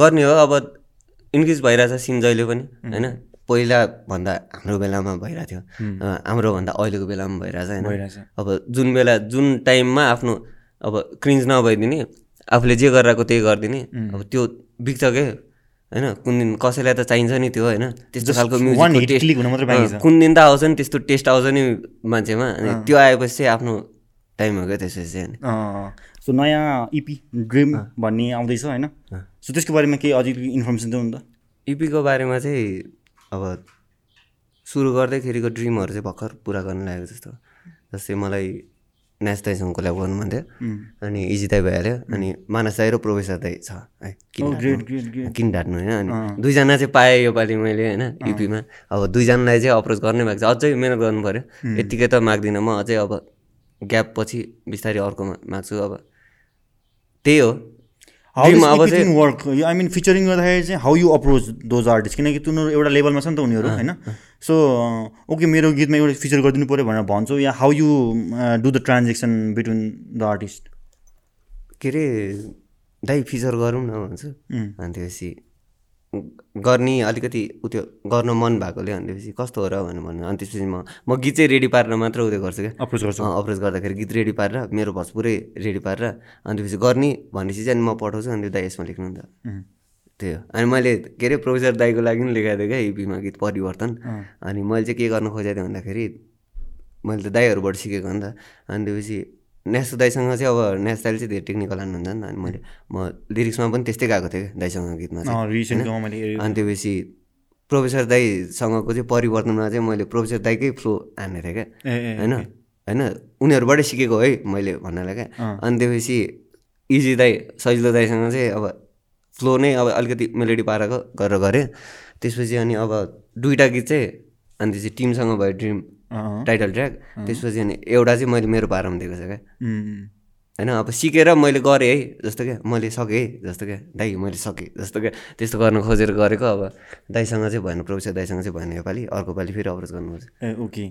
गर्ने हो अब इन्क्रिज भइरहेछ सिन जहिले पनि होइन? पहिला भन्दा हाम्रो बेलामा भइरहेको थियो। अँ, हाम्रो भन्दा अहिलेको बेलामा भइरहेछ होइन? अब जुन बेला जुन टाइममा आफ्नो अब क्रिन्ज नभइदिने आफूले जे गरिरहेको त्यही गरिदिने। अब त्यो बिग्छ के? होइन? कुन दिन कसैलाई त चाहिन्छ नि त्यो होइन? त्यस्तो खालको छ। कुन दिन त आउँछ नि त्यस्तो टेस्ट आउँछ नि मान्छेमा। अनि त्यो आएपछि चाहिँ आफ्नो टाइम हो क्या त्यसपछि चाहिँ सो नयाँ इपी ड्रिम भन्ने आउँदैछ होइन? सो त्यसको बारेमा केही अझै इन्फर्मेसन दिनु नि त? इपीको बारेमा चाहिँ अब सुरु गर्दैखेरिको ड्रिमहरू चाहिँ भर्खर पुरा गर्न लागेको जस्तो। जस्तै मलाई न्यास गर्नु मन थियो अनि इजी दाई भइहाल्यो। अनि मानस दाई र प्रोफेसर दाई छ है किन ग्रेट किन ढाँट्नु होइन? अनि दुईजना चाहिँ पाएँ योपालि मैले होइन इपीमा अब दुईजनालाई चाहिँ अप्रोच गर्नै भएको छ। अझै मिहिनेत गर्नु पऱ्यो यत्तिकै त माग्दिनँ म। अझै अब ग्याप पछि बिस्तारै अर्कोमा माग्छु। अब त्यही हो। वर्क आई मिन फिचरिङ गर्दाखेरि चाहिँ how you approach those artist किनकि तिनीहरू एउटा लेभलमा छ नि त उनीहरू होइन? सो ओके मेरो गीतमा एउटा फिचर गरिदिनु पऱ्यो भनेर भन्छौ। या how you do the transaction between the artist के अरे दाइ फिचर गरौँ न भन्छु। अनि त्यसपछि गर्ने अलिकति उ त्यो गर्न मन भएकोले अनि त्यसपछि कस्तो हो र भनेर भन्नु अनि त्यसपछि म म गीत चाहिँ रेडी पारेर मात्र उयो गर्छु क्या। अप्रोच गर्छु। अप्रोच गर्दाखेरि गीत रेडी पारेर मेरो भर्स पुरै रेडी पारेर अनि त्यसपछि गर्ने भनेपछि चाहिँ अनि म पठाउँछु। अनि दाइ यसमा लेख्नु नि त. त्यही हो अनि मैले के अरे प्रोफेसर दाईको लागि पनि लेखाएको थिएँ क्या इपीमा गीत परिवर्तन। अनि मैले चाहिँ के गर्न खोजेको थिएँ भन्दाखेरि मैले त दाईहरूबाट सिकेको नि त। अनि त्यसपछि न्यास दाईसँग चाहिँ अब न्यास दाईले चाहिँ धेरै टेक्निकल हान्नुहुन्छ नि त। अनि मैले म लिरिक्समा पनि त्यस्तै गएको थिएँ क्या दाईसँग गीतमा चाहिँ। अनि त्यसपछि प्रोफेसर दाईसँगको चाहिँ परिवर्तनमा चाहिँ मैले प्रोफेसर दाईकै फ्लो हान्ने थिएँ क्या। होइन? होइन? उनीहरूबाटै सिकेको है मैले भन्नालाई क्या। अनि त्यसपछि इजी दाई सजिलो दाईसँग चाहिँ अब फ्लो नै अब अलिकति मेलोडी पाराको गरेर गरेँ त्यसपछि अनि अब दुइटा गीत चाहिँ अनि त्यसपछि टिमसँग भयो ड्रिम टाइटल ट्र्याक। त्यसपछि अनि एउटा चाहिँ मैले मेरो पारामा दिएको छ क्या। होइन अब सिकेर मैले गरेँ है जस्तो क्या। मैले सकेँ है जस्तो क्या। दाइ मैले सकेँ जस्तो क्या। त्यस्तो गर्न खोजेर गरेको अब दाइसँग चाहिँ भएन प्रोफेसर दाइसँग चाहिँ भएन योपालि। अर्को पालि फेरि अप्रोच गर्नुपर्छ। ए okay.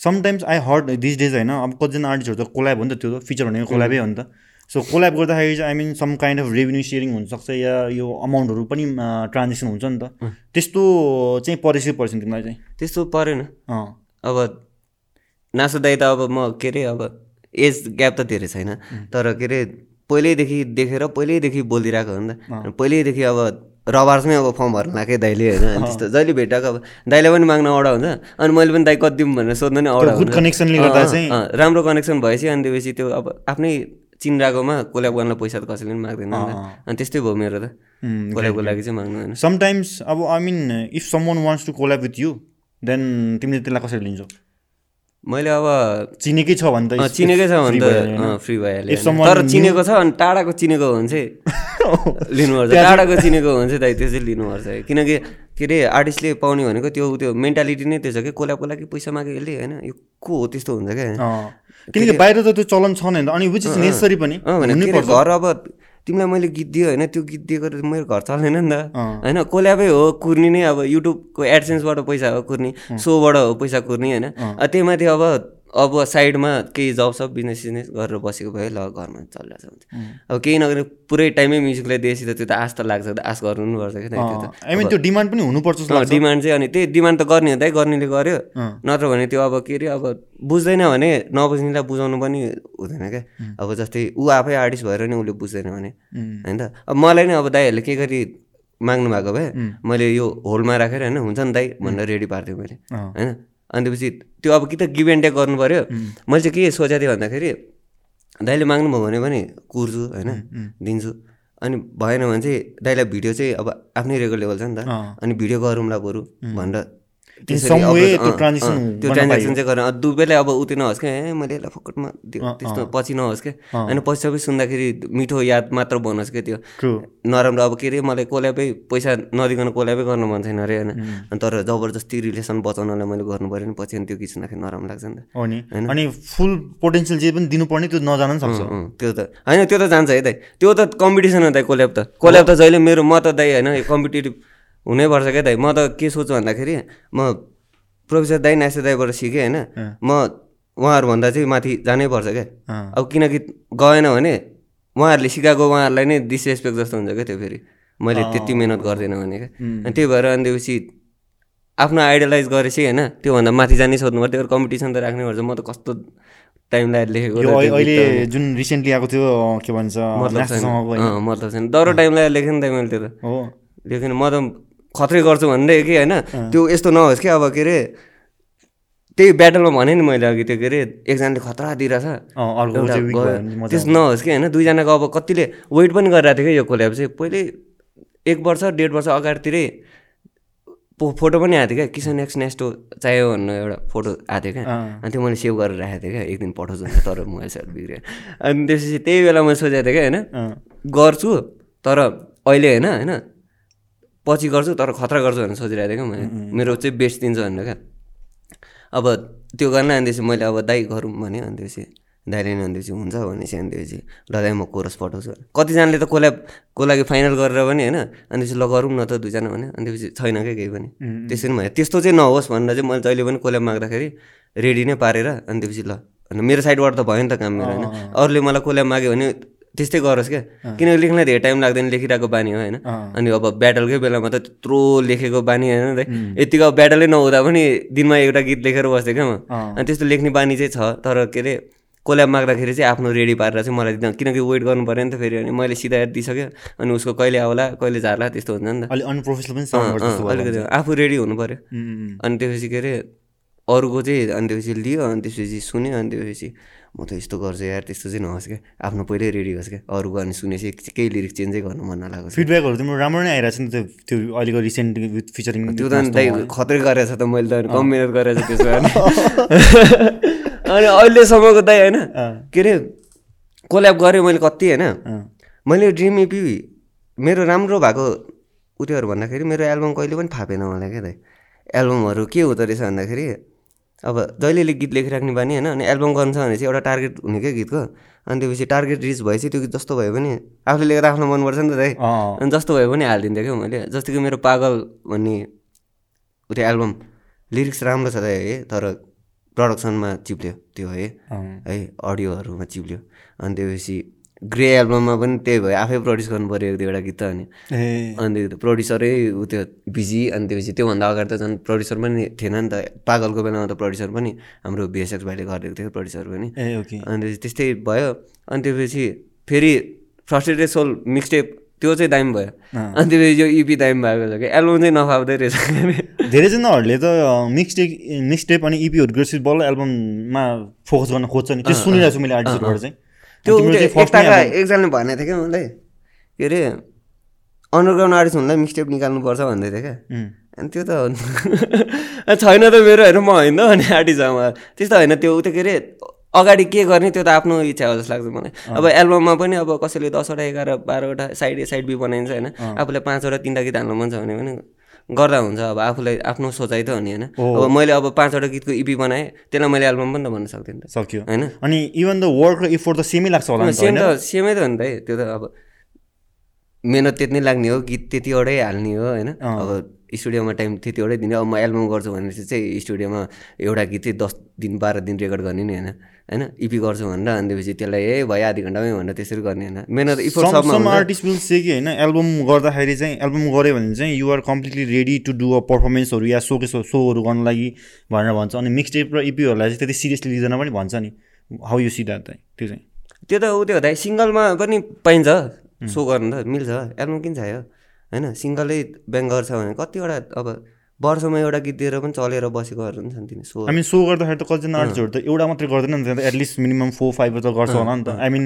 Sometimes I heard this days होइन। अब कतिजना आर्टिस्टहरू त कोल्याब हो नि त त्यो त फिचर भनेको कोल्याबै हो नि त। सो कोल्याब गर्दाखेरि चाहिँ I mean some kind of revenue sharing हुनसक्छ या यो अमाउन्टहरू पनि ट्रान्जेक्सन हुन्छ नि त। त्यस्तो चाहिँ परेछ परेछ तिमीलाई चाहिँ। त्यस्तो परेन। अब नासो दाइ त अब म के अरे अब एज ग्याप त धेरै छैन। तर के अरे पहिल्यैदेखि देखेर पहिल्यैदेखि बोलिदिरहेको हो नि त। पहिल्यैदेखि अब रबार्समै अब फर्म भर्न लाग्यो दाइले होइन? त्यस्तो जहिले भेटाएको अब दाइलाई पनि माग्न अडा हुन्छ। अनि मैले पनि दाइ कति दिउँ भनेर सोध्नु नि अडा connectionले गर्दा चाहिँ- राम्रो कनेक्सन भएपछि अनि त्यसपछि त्यो अब आफ्नै चिनिरहेकोमा कोल्याब गर्नलाई पैसा त कसैले पनि माग्दैन अनि त्यस्तै भयो मेरो त। कोल्याबको लागि चाहिँ माग्नु समटाइम्स अब I mean if someone wants to collab with you then तिमीले त्यसलाई कसरी लिन्छौ? मैले अब चिनेकै छ भने त चिनेकै छ भने? त फ्री भइहाल्यो तर चिनेको छ अनि टाढाको चिनेको हो भने चाहिँ लिनुपर्छ। टाढाको चिनेको हो भने चाहिँ दाइ त्यो चाहिँ लिनुपर्छ। किनकि के अरे आर्टिस्टले पाउने भनेको त्यो त्यो मेन्टालिटी नै त्यो छ कि कोला कोला कि पैसा माग्यो यसले होइन। यो को हो त्यस्तो हुन्छ क्या। किनकि बाहिर त त्यो चलन छ नि अनि विच इज नेसेसरी पनि। घर अब तिमीलाई मैले गीत दियो होइन त्यो गीत दिएको मेरो घर चल्दैन नि त। होइन कोल्याबै हो कुर्नी नै अब युट्युबको एडसेन्सबाट पैसा हो कुर्नी सोबाट हो पैसा कुर्नी होइन। त्यही माथि अब अब साइडमा केही जब सब बिजनेस सिजनेस गरेर बसेको भए ल घरमा चलिरहेको छ भने अब केही नगरे पुरै टाइमै म्युजिकलाई दिएपछि त त्यो त आश त लाग्छ आश गर्नु पनि पर्छ क्या त्यो त। आई मिन त्यो डिमान्ड पनि हुनुपर्छ डिमान्ड चाहिँ अनि त्यही डिमान्ड त गर्ने हो त गर्नेले गर्यो। नत्र भने त्यो अब के अरे अब बुझ्दैन भने नबुझ्नेलाई बुझाउनु पनि हुँदैन क्या। अब जस्तै ऊ आफै आर्टिस्ट भएर नि उसले बुझ्दैन भने। होइन त? अब मलाई नै अब दाइहरूले के गरी माग्नु भएको भए मैले यो होलमा राखेर होइन हुन्छ नि दाइ भनेर रेडी पार्थेँ मैले। होइन? अनि त्यसपछि त्यो अब कि त गिभ एन्ड टेक गर्नु पऱ्यो मैले चाहिँ के सोचेको थिएँ भन्दाखेरि दाइले माग्नुभयो भने पनि कुर्छु होइन दिन्छु। अनि भएन भने चाहिँ दाइलाई भिडियो चाहिँ अब आफ्नै रेकर्ड लेभल छ नि त। अनि भिडियो गरौँला बरु भनेर त्यो ट्रान्जेक्सन। चाहिँ गरेर दुबईले अब उति नहोस् क्या मैले यसलाई फकटमा त्यस्तो पछि नहोस् क्या होइन पछि सबै सुन्दाखेरि मिठो याद मात्र बनोस् क्या त्यो। नराम्रो अब के अरे मलाई कोल्यापै पैसा नदिकन कोल्यापै गर्न मन छैन अरे होइन। अनि तर जबरजस्ती रिलेसन बचाउनलाई मैले गर्नु पऱ्यो नि पछि त्यो गीत सुन्दाखेरि नराम्रो लाग्छ नि त। हो नि। अनि फुल पोटेन्सियल जे पनि दिनुपर्ने त्यो नजान पनि सक्छ। त्यो त होइन त्यो त जान्छ है दाइ। त्यो त कम्पिटिसन हो दाइ कोल्याब त। कोल्याब त जहिले मेरो म त दाइ होइन कम्पिटेटिभ हुनैपर्छ क्या दाइ? म त के सोच्छु भन्दाखेरि म प्रोफेसर दाइ नास्ते दाइबाट सिकेँ होइन। म उहाँहरूभन्दा चाहिँ माथि जानै पर्छ क्या। अब किनकि गएन भने उहाँहरूले सिकाएको उहाँहरूलाई नै डिसरेस्पेक्ट जस्तो हुन्छ क्या त्यो फेरि। मैले त्यति मिहिनेत गर्दिनँ भने क्या। अनि त्यही भएर अनि त्यसपछि आफ्नो आइडलाइज गरेपछि होइन त्योभन्दा माथि जानै सोध्नु त्यही भएर कम्पिटिसन त राख्नै पर्छ। म त कस्तो टाइम लगाएर लेखेको अहिले जुन रिसेन्टली आएको थियो के भन्छ मतलब छैन। मतलब छैन। डह्रो टाइम लगाएर लेखेँ नि त मैले त्यो त। हो। लेखेन म त खत्रै गर्छु भन्दै कि होइन त्यो यस्तो नहोस् कि अब के अरे त्यही ब्याटलमा भने नि मैले अघि त्यो के अरे एकजनाले खतरा दिइरहेछ। त्यस्तो नहोस् कि होइन दुईजनाको अब कतिले वेट पनि गरिरहेको थियो कि यो कोल्याब चाहिँ पहिले एक वर्ष डेढ वर्ष अगाडितिरै पो फोटो पनि आएको थियो क्या किसन एक्स नेस्टो चाहियो भन्नु एउटा फोटो आएको थियो क्या। अनि त्यो मैले सेभ गरेर राखेको थिएँ क्या एक दिन पठाउँछु तर मोबाइल सेट बिग्रियो अनि त्यसपछि त्यही बेला मैले सोचेको थिएँ क्या होइन गर्छु तर अहिले होइन होइन। पछि गर्छु तर खतरा गर्छु भनेर सोचिरहेको थिएँ क्या मैले। मेरो चाहिँ बेस्ट दिन्छ भनेर क्या। अब त्यो गर्न त्यसपछि मैले अब दाइ गरौँ भने त्यसपछि दाइले नि त्यसपछि हुन्छ भनेपछि त्यसपछि ल दाइ म कोरस पठाउँछु कतिजनाले त कोल्याबको लागि फाइनल गरेर पनि होइन अनि त्यसपछि ल गरौँ न त दुईजना भने त्यसपछि छैन क्या केही पनि। त्यसरी पनि भयो। त्यस्तो चाहिँ नहोस् भनेर चाहिँ मैले जहिले पनि कोल्याब माग्दाखेरि रेडी नै पारेर अनि त्यसपछि ल मेरो साइडबाट त भयो नि त काम मेरो होइन। अरूले मलाई कोल्याब माग्यो भने त्यस्तै गरोस् क्या। किनकि लेख्नलाई धेरै टाइम लाग्दैन लेखिरहेको बानी हो होइन? अनि अब ब्याटलकै बेलामा त त्यत्रो लेखेको बानी होइन यतिको अब ब्याटलै नहुँदा पनि दिनमा एउटा गीत लेखेर बस्थेँ क्या म। अनि त्यस्तो लेख्ने बानी चाहिँ छ तर के अरे कोल्याब माग्दाखेरि चाहिँ आफ्नो रेडी पारेर चाहिँ मलाई दिँदैन किनकि वेट गर्नु पऱ्यो नि त फेरि अनि मैले सिधा दिइसक्यो अनि उसको कहिले आउला कहिले झार्ला त्यस्तो हुन्छ नि त। अलि अनप्रोफेसनल पनि अलिकति आफू रेडी हुनु पऱ्यो। अनि त्यसपछि के अरे अरूको चाहिँ अनि त्यसपछि लियो अनि त्यसपछि सुन्यो अनि त्यसपछि म त यस्तो गर्छु यार त्यस्तो चाहिँ नहोस् क्या। आफ्नो पहिल्यै रेडी होस् क्या। अरूको अनि सुनेपछि केही लिरिक्स चेन्जै गर्नु मन नलागोस् फिडब्याकहरू तिम्रो राम्रो नै आइरहेको छ नि त्यो त्यो अहिलेको रिसेन्ट विथ फिचरिङ त्यो त खत्रै गरेछ त मैले त कम मिहिनेत गरेछ त्यसो अनि। अहिलेसम्मको दाइ होइन। के अरे कोल्याब गरेँ मैले कति होइन। मैले ड्रिम इपी मेरो राम्रो भएको उत्योहरू भन्दाखेरि मेरो एल्बम कहिले पनि फापेन मलाई क्या दाइ एल्बमहरू के हुँदो रहेछ भन्दाखेरि अब जहिल्यै गीत लेखिराख्ने बानी होइन अनि एल्बम गर्नु छ भने चाहिँ एउटा टार्गेट हुने क्या गीतको। अनि त्यसपछि टार्गेट रिच भएपछि त्यो गीत जस्तो भयो भने आफूले लेखेर आफ्नो मनपर्छ नि त दाइ। अनि जस्तो भयो भने हालिदिन्थेँ क्या मैले। जस्तो कि मेरो पागल भन्ने त्यो एल्बम लिरिक्स राम्रो छ दाइ है तर प्रडक्सनमा चिप्ल्यो त्यो है। है अडियोहरूमा चिप्ल्यो। अनि त्यसपछि ग्रे एल्बममा पनि त्यही भयो। आफै प्रड्युस गर्नु पऱ्यो एक दुईवटा गीत त अनि। अनि प्रड्युसरै ऊ त्यो बिजी अनि त्यसपछि त्योभन्दा अगाडि त झन् प्रड्युसर पनि थिएन नि त। पागलको बेलामा त प्रड्युसर पनि हाम्रो बिएसएक्स भाइले गरिदिएको थियो प्रड्युसर पनि। अनि त्यस्तै भयो। अनि त्यसपछि फेरि फ्रस्ट्रेटेड सोल मिक्सटेप त्यो चाहिँ दामी भयो। अनि त्यसपछि यो इपी दामी भएको छ कि एल्बम चाहिँ नफाप्दै रहेछ। धेरैजनाहरूले त मिक्स टेक मिक्स टेप अनि इपीहरू गरेपछि बल्ल एल्बममा फोकस गर्न खोज्छ नि। त्यो सुनिरहेको छु मैले आर्टिस्टहरूबाट चाहिँ। त्यो अनि album- एकजनाले भनेको थियो क्या मलाई के अरे अन्डरग्राउन्ड आर्टिस्ट हुँदा मिक्सटेप निकाल्नुपर्छ भन्दै थियो क्या अनि त्यो त छैन त मेरो होइन म होइन त भने आर्टिस्ट हो त्यस्तो होइन त्यो त्यो के अरे अगाडि के गर्ने त्यो त आफ्नो इच्छा हो जस्तो लाग्छ मलाई। अब एल्बममा पनि अब कसैले दसवटा एघार बाह्रवटा साइड ए साइड बी बनाइन्छ होइन। आफूलाई पाँचवटा तिनवटा गीत हाल्नु मन छ भने पनि गर्दा हुन्छ अब आफूलाई आफ्नो सोचाइ त हो नि होइन? अब मैले अब पाँचवटा गीतको इपी बनाएँ त्यसलाई मैले एल्बम पनि त भन्न सक्दिनँ त। सक्यो। होइन? अनि इभन द वर्क र इफोर्ट त सेमै लाग्छ होला नि सेम त सेमै त हो नि त है, त्यो त अब मेहनत त्यति नै लाग्ने हो गीत त्यतिवटै हाल्ने हो होइन? अब स्टुडियोमा टाइम त्यतिवटै दिने अब म एल्बम गर्छु भनेपछि चाहिँ स्टुडियोमा एउटा गीत चाहिँ दस दिन बाह्र दिन रेकर्ड गर्ने नि होइन? होइन इपी गर्छु भनेर अनि त्यसपछि त्यसलाई ए भयो आधी घन्टामै भनेर त्यसरी गर्ने होइन। मेहनत इफोर्ट आर्टिस्ट विल से कि होइन एल्बम गर्दाखेरि चाहिँ एल्बम गऱ्यो भने चाहिँ you're completely ready to do a पर्फर्मेन्सहरू या सो सोहरू गर्नु लागि भनेर भन्छ। अनि मिक्स टेप र इपीहरूलाई चाहिँ त्यति सिरियसली लिँदैन पनि भन्छ नि। हाउ यु सी द्याट त्यो चाहिँ। त्यो त ऊ त्यो हुँदा सिङ्गलमा पनि पाइन्छ। सो गर्नु त मिल्छ। एल्बम किन चाहियो? होइन सिङ्गलै ब्याङ्क गर्छ भने कतिवटा अब वर्षमा एउटा गीत दिएर पनि चलेर बसेकोहरू पनि छन् तिनी सो मिन सो गर्दाखेरि त कतिजना आर्टिस्टहरू त एउटा मात्रै गर्दैन नि त एटलिस्ट मिनिमम फोर फाइभ त गर्छ होला नि त। आई मिन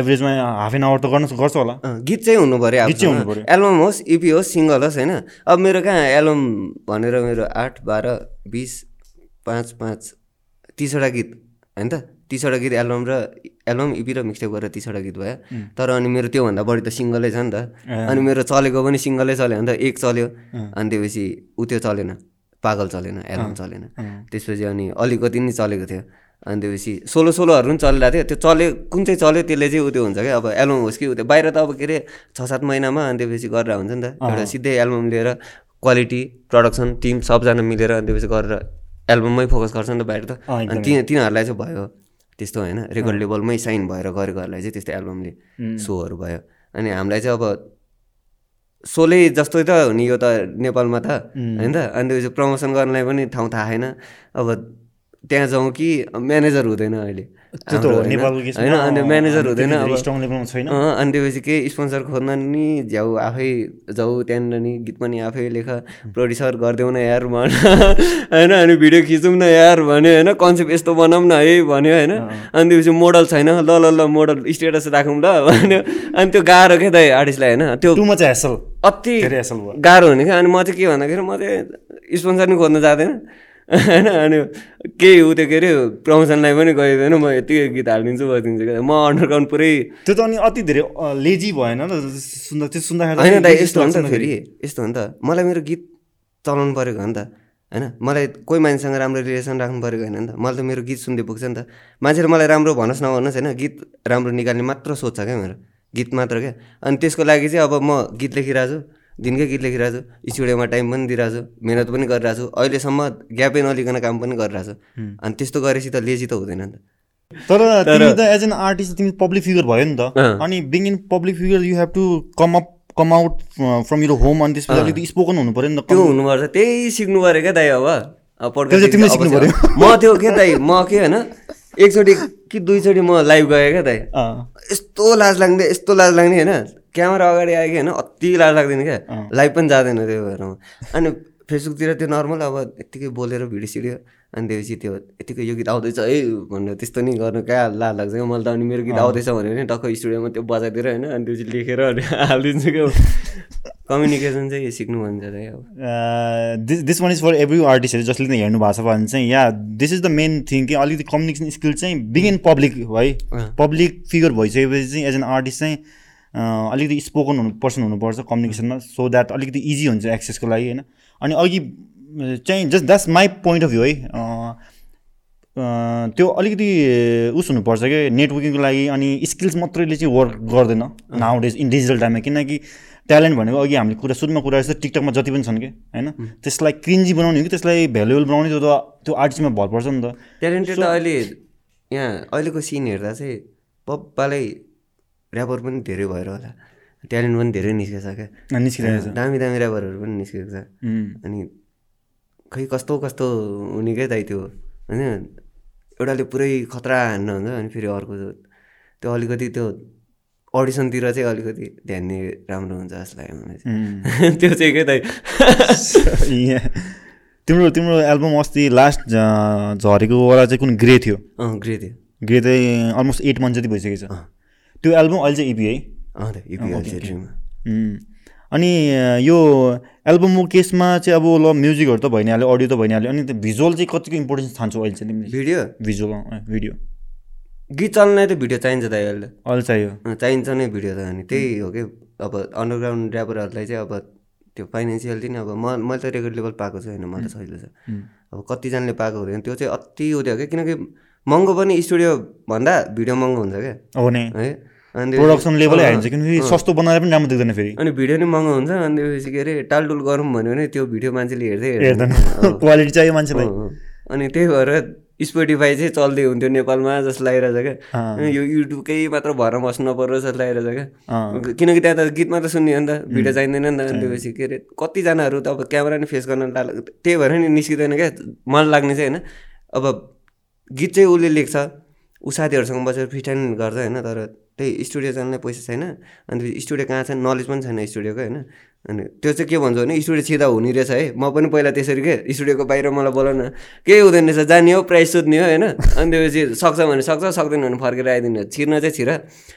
एभरेजमा हाफ एन आवर त गर्न गर्छ होला। गीत चाहिँ हुनु पऱ्यो गीत चाहिँ हुनु। पऱ्यो। एल्बम होस् इपी होस् सिङ्गल होस् होइन? अब मेरो कहाँ एल्बम भनेर मेरो आठ बाह्र बिस पाँच पाँच तिसवटा गीत होइन त? तिसवटा गीत एल्बम र एल्बम इपी र मिक्सटेप गरेर तिसवटा गीत भयो। तर अनि मेरो त्योभन्दा बढी त सिङ्गलै छ नि त। अनि मेरो चलेको पनि सिङ्गलै चल्यो भने त। एक चल्यो। अनि त्यसपछि ऊ त्यो चलेन। पागल चलेन एल्बम चलेन। त्यसपछि अनि अलिकति नै चलेको थियो। अनि त्यसपछि सोलो सोलोहरू पनि चलिरहेको थियो। त्यो चल्यो कुन चाहिँ चल्यो त्यसले चाहिँ उ त्यो हुन्छ क्या। अब एल्बम होस् कि उ त्यो। बाहिर त अब के अरे छ सात महिनामा अनि त्यसपछि गरेर हुन्छ नि त। एउटा सिधै एल्बम लिएर क्वालिटी प्रडक्सन टिम सबजना मिलेर अनि त्यसपछि गरेर एल्बममै फोकस गर्छ नि त बाहिर त। अनि तिनीहरूलाई चाहिँ भयो। त्यस्तो होइन रेकर्ड लेभलमै साइन भएर गरेकोहरूलाई चाहिँ त्यस्तो एल्बमले सोहरू भयो। अनि हामीलाई चाहिँ अब सोलै जस्तै त हो नि यो त नेपालमा त होइन त अनि त्यसपछि प्रमोसन गर्नलाई पनि ठाउँ थाहा छैन। अब त्यहाँ जाउँ कि म्यानेजर हुँदैन अहिले। होइन? अनि म्यानेजर हुँदैन अब। छैन। अनि त्यसपछि के स्पोन्सर खोज्न नि झ्याउ आफै जाऊ त्यहाँनिर नि गीत पनि आफै लेख प्रड्युसर गरिदेऊ न यार भन। होइन अनि भिडियो खिचौँ न यार भन्यो होइन कन्सेप्ट यस्तो बनाऊँ न है भन्यो होइन। अनि त्यसपछि मोडल छैन ल ल ल मोडल स्टेटस राखौँ ल भन्यो। अनि त्यो गाह्रो क्या त आर्टिस्टलाई होइन त्यो अति गाह्रो हुने क्या। अनि म चाहिँ के भन्दाखेरि म चाहिँ स्पोन्सर नि खोज्न जाँदैन। होइन अनि केही उ त्यो के अरे प्रमोसनलाई पनि गइदिएन म यतिकै गीत हालिदिन्छु भनिदिन्छु क्या म अन्डरग्राउन्ड पुरै त्यो त अनि अति धेरै लेजी भएन त सुन्दा त्यो सुन्दाखेरि होइन lazy यस्तो हो नि त फेरि। यस्तो हो नि त मलाई मेरो गीत चलाउनु परेको हो नि त होइन। मलाई कोही मान्छेसँग राम्रो रिलेसन राख्नु परेको होइन नि त। मलाई त मेरो गीत सुन्दै पुग्छ नि त। मान्छेले मलाई राम्रो भनोस् नभनोस् होइन। गीत राम्रो निकाल्ने मात्र सोध्छ क्या मेरो। गीत मात्र क्या। अनि त्यसको लागि चाहिँ अब म गीत लेखिरहेको छु। दिनकै गीत लेखिरहेको छु स्टुडियोमा टाइम पनि दिइरहेको छु मिहिनेत पनि गरिरहेको छु अहिलेसम्म ग्यापै नलिकन काम पनि गरिरहेको छु अनि त्यस्तो गरेपछि त लेजी त हुँदैन नि त। तर तिमी त एज एन आर्टिस्ट तिमी पब्लिक फिगर भयो नि त। अनि being in public figure you have to come up come out from your home अनि त्यसपछि अलिकति स्पोकन हुनु पऱ्यो नि त। त्यो हुनुपर्छ त्यही सिक्नु पऱ्यो क्या दाइ अब। सिक्नु पऱ्यो। म त्यो के दाइ म के होइन? एकचोटि कि दुईचोटि म लाइभ गएँ क्या दाइ। अँ, यस्तो लाज लाग्ने यस्तो लाज लाग्ने होइन। क्यामेरा अगाडि आयो कि होइन अति लाज लाग्दैन क्या। लाइभ पनि जाँदैन त्यो भएर। अनि फेसबुकतिर त्यो नर्मल अब यत्तिकै बोलेर भिडियो सिडियो अनि त्यसपछि त्यो यत्तिकै यो गीत आउँदैछ है भनेर त्यस्तो नि गर्नु क्या लाज लाग्छ क्या मैले त अनि मेरो गीत आउँदैछ भनेर नि टक्क स्टुडियोमा त्यो बजाइदिएर होइन अनि त्यसपछि लेखेर अनि हालिदिन्छु क्या। कम्युनिकेसन चाहिँ सिक्नु भन्छ त अब। This this one is for every आर्टिस्टहरू जसले चाहिँ हेर्नु भएको छ भने चाहिँ या this is the main thing कि अलिकति कम्युनिकेसन स्किल चाहिँ बिग इन पब्लिक है। पब्लिक फिगर भइसकेपछि चाहिँ एज एन आर्टिस्ट चाहिँ अलिकति स्पोकन हुनु पर्सन हुनुपर्छ कम्युनिकेसनमा। सो द्याट अलिकति इजी हुन्छ एक्सेसको लागि होइन? अनि अघि चाहिँ just that's my point of view है। त्यो अलिकति उस हुनुपर्छ क्या नेटवर्किङको लागि अनि स्किल्स मात्रैले चाहिँ वर्क गर्दैन नाउ डेज इन डिजिटल टाइममा किनकि ट्यालेन्ट भनेको अघि हामीले कुरा सुरुमा कुरा जस्तो टिकटकमा जति पनि छन् कि होइन? त्यसलाई क्रिन्जी बनाउने हो कि? त्यसलाई भ्यालुएबल बनाउने त्यो त त्यो आर्टिस्टमा भर पर्छ नि त। ट्यालेन्टेड त अहिले यहाँ अहिलेको सिन हेर्दा चाहिँ पप्पालाई ऱ्यापर पनि धेरै भएर होला। ट्यालेन्ट पनि धेरै निस्केको छ क्या निस्किरहेको छ दामी दामी ऱ्यापरहरू पनि निस्केको छ। अनि खै कस्तो कस्तो हुने क्या दाइ त्यो? होइन? एउटाले पुरै खतरा हान्न हुन्छ अनि फेरि अर्को त्यो अलिकति त्यो अडिसनतिर चाहिँ अलिकति ध्यान दिए राम्रो हुन्छ जस्तो लाग्यो मलाई चाहिँ त्यो चाहिँ के दाइ? तिम्रो तिम्रो एल्बम अस्ति लास्ट झरेको वाला चाहिँ कुन? ग्रे थियो। अँ ग्रे थियो। ग्रे चाहिँ अलमोस्ट एट मन्थ जति भइसकेको छ त्यो एल्बम अहिले चाहिँ इपी है अँ त इपिएल ड्रिममा उम्, अनि यो एल्बमको केसमा चाहिँ अब ल म्युजिकहरू त भइ नै हाल्यो अडियो त भइ नै हाल्यो अनि त्यो भिजुअल चाहिँ कतिको इम्पोर्टेन्स ठान्छौ अहिले चाहिँ तिमीले? भिडियो? Visual video. गीत चल्नलाई त भिडियो चाहिन्छ दाइ अहिले। अहिले चाहियो। चाहिन्छ नै भिडियो त अनि त्यही हो कि अब अन्डरग्राउन्ड ऱ्यापरहरूलाई चाहिँ अब त्यो फाइनेन्सियली नै अब म मैले त रेकर्ड लेभल पाएको छु होइन मलाई त सजिलो छ। अब कतिजनाले पाएको हुँदैन त्यो चाहिँ अति त्यो क्या किनकि महँगो पनि स्टुडियो भन्दा भिडियो महँगो हुन्छ क्या। हो नै। है? अनि प्रोडक्सन लेभलै किनकि सस्तो बनाएर पनि राम्रो देख्दैन फेरि। अनि भिडियो नै महँगो हुन्छ अनि त्यसपछि के अरे टालटुल गरौँ भन्यो भने त्यो भिडियो मान्छेले हेर्दै हेर्दैन। क्वालिटी चाहियो मान्छेलाई। अनि त्यही भएर स्पोटिफाई चाहिँ चल्दै हुन्थ्यो नेपालमा जस्तो लागिरहेछ क्या। यो युट्युबकै मात्र भएर बस्नु नपरोस् जस्तो लागिरहेछ क्या। किनकि त्यहाँ त गीत मात्र सुन्ने हो नि त भिडियो चाहिँदैन नि त। अनि त्यसपछि के अरे कतिजनाहरू त अब क्यामेरा नि फेस गर्न त्यही भएर नि निस्किँदैन क्या। मन लाग्ने चाहिँ होइन। अब गीत चाहिँ उसले लेख्छ। ऊ साथीहरूसँग बसेर फिटाइन गर्छ होइन तर त्यही स्टुडियो जान्ने पैसा छैन। अनि फेरि स्टुडियो कहाँ छ? नलेज पनि छैन स्टुडियोको होइन? अनि त्यो चाहिँ के भन्छ भने स्टुडियो छिदा हुने रहेछ है। म पनि पहिला त्यसरी के स्टुडियोको बाहिर मलाई बोला न। केही हुँदैन रहेछ जाने हो प्राइस सोध्ने हो होइन? अनि त्यसपछि सक्छ भने सक्छ सक्दैन भने फर्केर आइदिनु छिर्न चाहिँ छिर।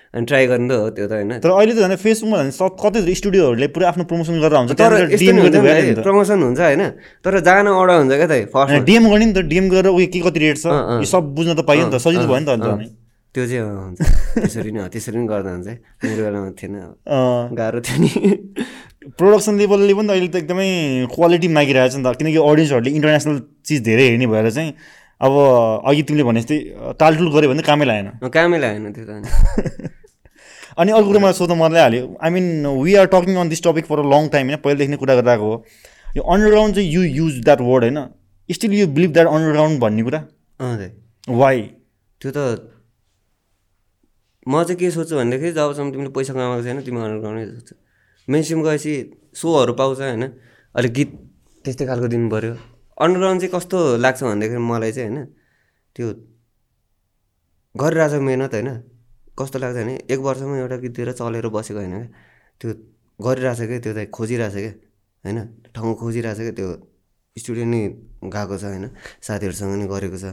अनि ट्राई गर्नु त हो त्यो त होइन। तर अहिले त झन् फेसबुकमा झन् कतै स्टुडियोहरूले पुरै आफ्नो प्रमोसन गरेर हुन्छ तर। प्रमोसन हुन्छ होइन? तर जान अडा हुन्छ क्या त फर्स्ट डिएम गर्ने नि त डिएम गरेर उयो के कति रेट छ। यो सब बुझ्न त पाइयो नि त सजिलो भयो नि त अन्त अनि। त्यो चाहिँ हुन्छ। त्यसरी नै हो त्यसरी नै गर्दा हुन्छ है। मेरो बेलामा थिएन गाह्रो थियो नि। प्रोडक्सन लेभलले पनि त अहिले त एकदमै क्वालिटी मागिरहेको छ नि त। किनकि अडियन्सहरूले इन्टरनेसनल चिज धेरै हेर्ने भएर चाहिँ अब अघि तिमीले भने जस्तै टालटुल गऱ्यो भने कामै लागेन। कामै लागेन त्यो त अनि। अर्को कुरा मलाई सोध्न मन हाल्यो I mean we are talking on this topic for a long time होइन? पहिलादेखि नै कुरा गरिरहेको हो। यो अन्डरग्राउन्ड चाहिँ यु युज द्याट वर्ड होइन? Still you believe that underground भन्ने कुरा? वाइ त्यो त म चाहिँ के सोध्छु भनेदेखि जबसम्म तिमीले पैसा कमाएको छैन तिमी अन्डरग्राउन्डै सोध्छु मेन स्ट्रिम गएपछि सोहरू पाउँछ होइन अलिक गीत त्यस्तै खालको दिनु पऱ्यो अन्डरग्राउन्ड चाहिँ कस्तो लाग्छ भनेदेखि मलाई चाहिँ होइन त्यो गरिरहेछ मिहिनेत होइन। कस्तो लाग्छ भने एक वर्षमा एउटा गीत दिएर चलेर बसेको होइन क्या। त्यो गरिरहेछ क्या त्यो चाहिँ खोजिरहेछ क्या होइन। ठाउँ खोजिरहेछ क्या त्यो स्टुडियो नै गएको छ होइन साथीहरूसँग नि गरेको छ।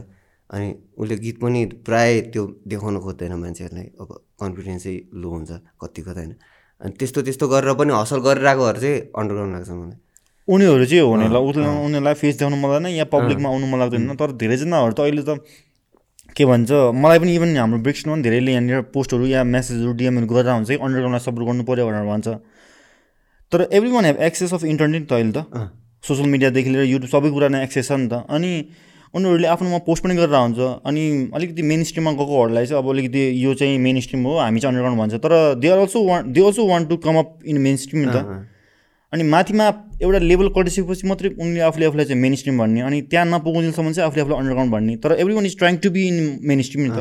अनि उसले गीत पनि प्राय त्यो देखाउनु खोज्दैन मान्छेहरूलाई। अब कन्फिडेन्सै लो हुन्छ कतिको त होइन। अनि त्यस्तो त्यस्तो गरेर पनि हसल गरिरहेकोहरू चाहिँ अन्डरग्राउन्ड लाग्छ मलाई। उनीहरू चाहिँ हो भने उसलाई उनीहरूलाई फेस देखाउनु मन लाग्दैन या पब्लिकमा आउनु मन लाग्दैन तर धेरैजनाहरू त अहिले त के भन्छ मलाई पनि इभन हाम्रो ब्रिक्समा पनि धेरैले यहाँनिर पोस्टहरू या मेसेजहरू डिएमहरू गरेर हुन्छ कि अन्डरग्राउन्डलाई सपोर्ट गर्नु पऱ्यो भनेर भन्छ। तर everyone have access of internet त अहिले त। सोसियल मिडियादेखि लिएर युट्युब सबै कुरा नै एक्सेस छ नि त। अनि उनीहरूले आफ्नोमा पोस्ट पनि गरेर हुन्छ। अनि अलिकति मेन स्ट्रिममा गएकोहरूलाई चाहिँ अब अलिकति यो चाहिँ मेन स्ट्रिम हो हामी चाहिँ अन्डरग्राउन्ड भन्छ। तर they are also want they also want to come up in mainstream त। अनि माथिमा एउटा लेभल कटिसकेपछि मात्रै उनले आफूले आफूलाई चाहिँ मेन स्ट्रिम भन्ने अनि त्यहाँ नपुगुन्जेलसम्म चाहिँ आफूले आफूलाई अन्डरग्राउन्ड भन्ने। तर everyone is trying to be in mainstream नि त।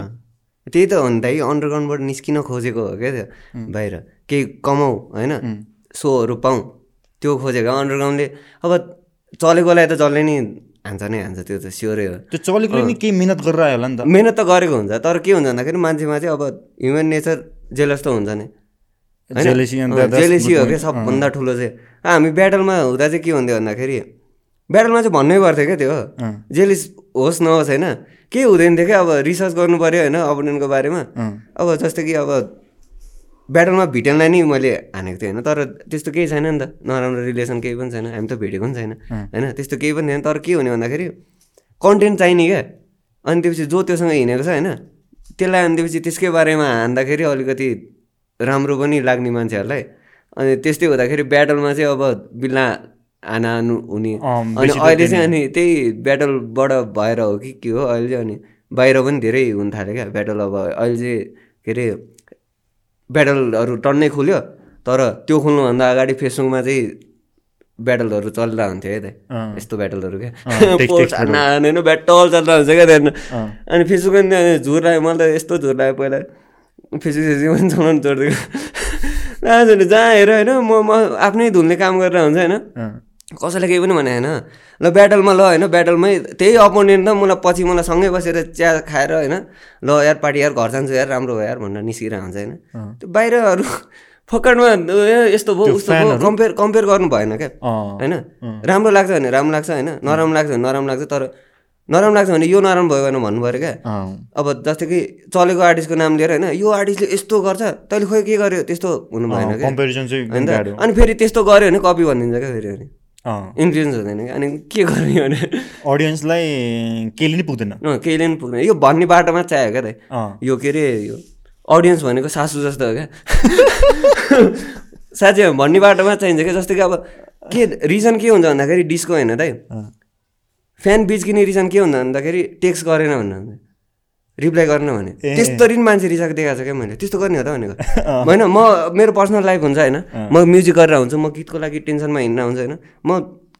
त्यही त हो नि त है अन्डरग्राउन्डबाट निस्किन खोजेको हो क्या त्यो बाहिर। केही कमाऊ होइन? सोहरू पाऊँ त्यो खोजेको। अन्डरग्राउन्डले अब चलेकोलाई त जसले नि। हान्छ नै हान्छ त्यो त स्योरै हो। त्यो चलेकोले नि केही मिहिनेत गरेर आयो होला नि त। मिहिनेत त गरेको हुन्छ तर के हुन्छ भन्दाखेरि मान्छेमा चाहिँ अब ह्युमन नेचर जेलस त हुन्छ नि। जेलेसी हो. क्या सबभन्दा ठुलो चाहिँ। हामी ब्याटलमा हुँदा चाहिँ के हुन्थ्यो भन्दाखेरि ब्याटलमा चाहिँ भन्नै पर्थ्यो क्या त्यो। जेलिस होस् नहोस् होइन? केही हुँदैन थियो क्या अब रिसर्च गर्नु पऱ्यो होइन अपोनेन्टको बारेमा। अब जस्तो कि अब ब्याटलमा भिटेनलाई नि मैले हानेको थिएँ होइन तर त्यस्तो केही छैन नि त। नराम्रो रिलेसन केही पनि छैन हामी त भेटेको पनि छैन होइन? त्यस्तो केही पनि थिएन तर के हुने भन्दाखेरि कन्टेन्ट चाहिने क्या। अनि त्यसपछि जो त्योसँग हिँडेको छ होइन? त्यसलाई अनि त्यसपछि त्यसकै बारेमा हान्दाखेरि अलिकति राम्रो पनि लाग्ने मान्छेहरूलाई। अनि त्यस्तै हुँदाखेरि ब्याटलमा चाहिँ अब बिल्ला हाना हानु अनि अहिले चाहिँ अनि त्यही ब्याटलबाट भएर हो कि के हो अहिले चाहिँ अनि बाहिर पनि धेरै हुन थाल्यो क्या। ब्याटल अब अहिले चाहिँ के अरे ब्याटलहरू टन्नै खुल्यो तर त्यो खोल्नुभन्दा अगाडि फेसबुकमा चाहिँ ब्याटलहरू चलिरहेको हुन्थ्यो है त। यस्तो ब्याटलहरू क्या। हान्न हानेन ब्याटल चलिरहेको हुन्छ क्या त्यहाँनिर। अँ। अनि फेसबुकमा झुर लाग्यो मलाई त यस्तो झुर लाग्यो पहिला। फेसबुक फेसबुक पनि चलाउनु छोडिदिएको जहाँ हेर होइन म म आफ्नै धुनले काम गरेर हुन्छ होइन। कसैले केही पनि भने होइन। ल ब्याटलमा ल होइन ब्याटलमै त्यही अपोनेन्ट त मलाई पछि मलाई सँगै बसेर चिया खाएर होइन ल यार पार्टी यार घर जान्छु यार राम्रो भयो यार भनेर निस्किरहेको हुन्छ होइन। त्यो बाहिरहरू फकडमा ए, यस्तो भयो उस्तो भयो? कम्पेयर कम्पेयर गर्नु भएन क्या। होइन? राम्रो लाग्छ भने राम्रो लाग्छ होइन नराम्रो लाग्छ भने नराम्रो लाग्छ तर नराम्रो लाग्छ भने यो नराम्रो भयो भने भन्नु पऱ्यो क्या। अब जस्तै कि चलेको आर्टिस्टको नाम लिएर होइन यो आर्टिस्टले यस्तो गर्छ तैँले खोइ के गर्यो त्यस्तो हुनु भएन क्या। अनि फेरि त्यस्तो गऱ्यो भने कपी भनिदिन्छ क्या फेरि। इन्फ्लुएन्स हुँदैन क्या? अनि के गर्ने भने? अडियन्सलाई केहीले नि पुग्दैन। केहीले पनि पुग्दैन। यो भन्ने बाटोमा चाहियो क्या त। यो के अरे यो अडियन्स भनेको सासु जस्तो हो क्या? साँच्चै भन्ने बाटोमा चाहिन्छ क्या? जस्तो कि अब के रिजन के हुन्छ भन्दाखेरि डिस्को होइन त। फ्यान बिच्किने रिजन के हुन्छ भन्दाखेरि टेक्स्ट गरेन भन्नु रिप्लाई गर्न भने। ए। त्यस्तरी पनि मान्छे रिसाएको देखाएको छ क्या मैले। त्यस्तो गर्ने हो त भनेको। होइन म मेरो पर्सनल लाइफ हुन्छ होइन। म म्युजिक गरेर हुन्छु म गीतको लागि टेन्सनमा हिँड्न हुन्छ होइन। म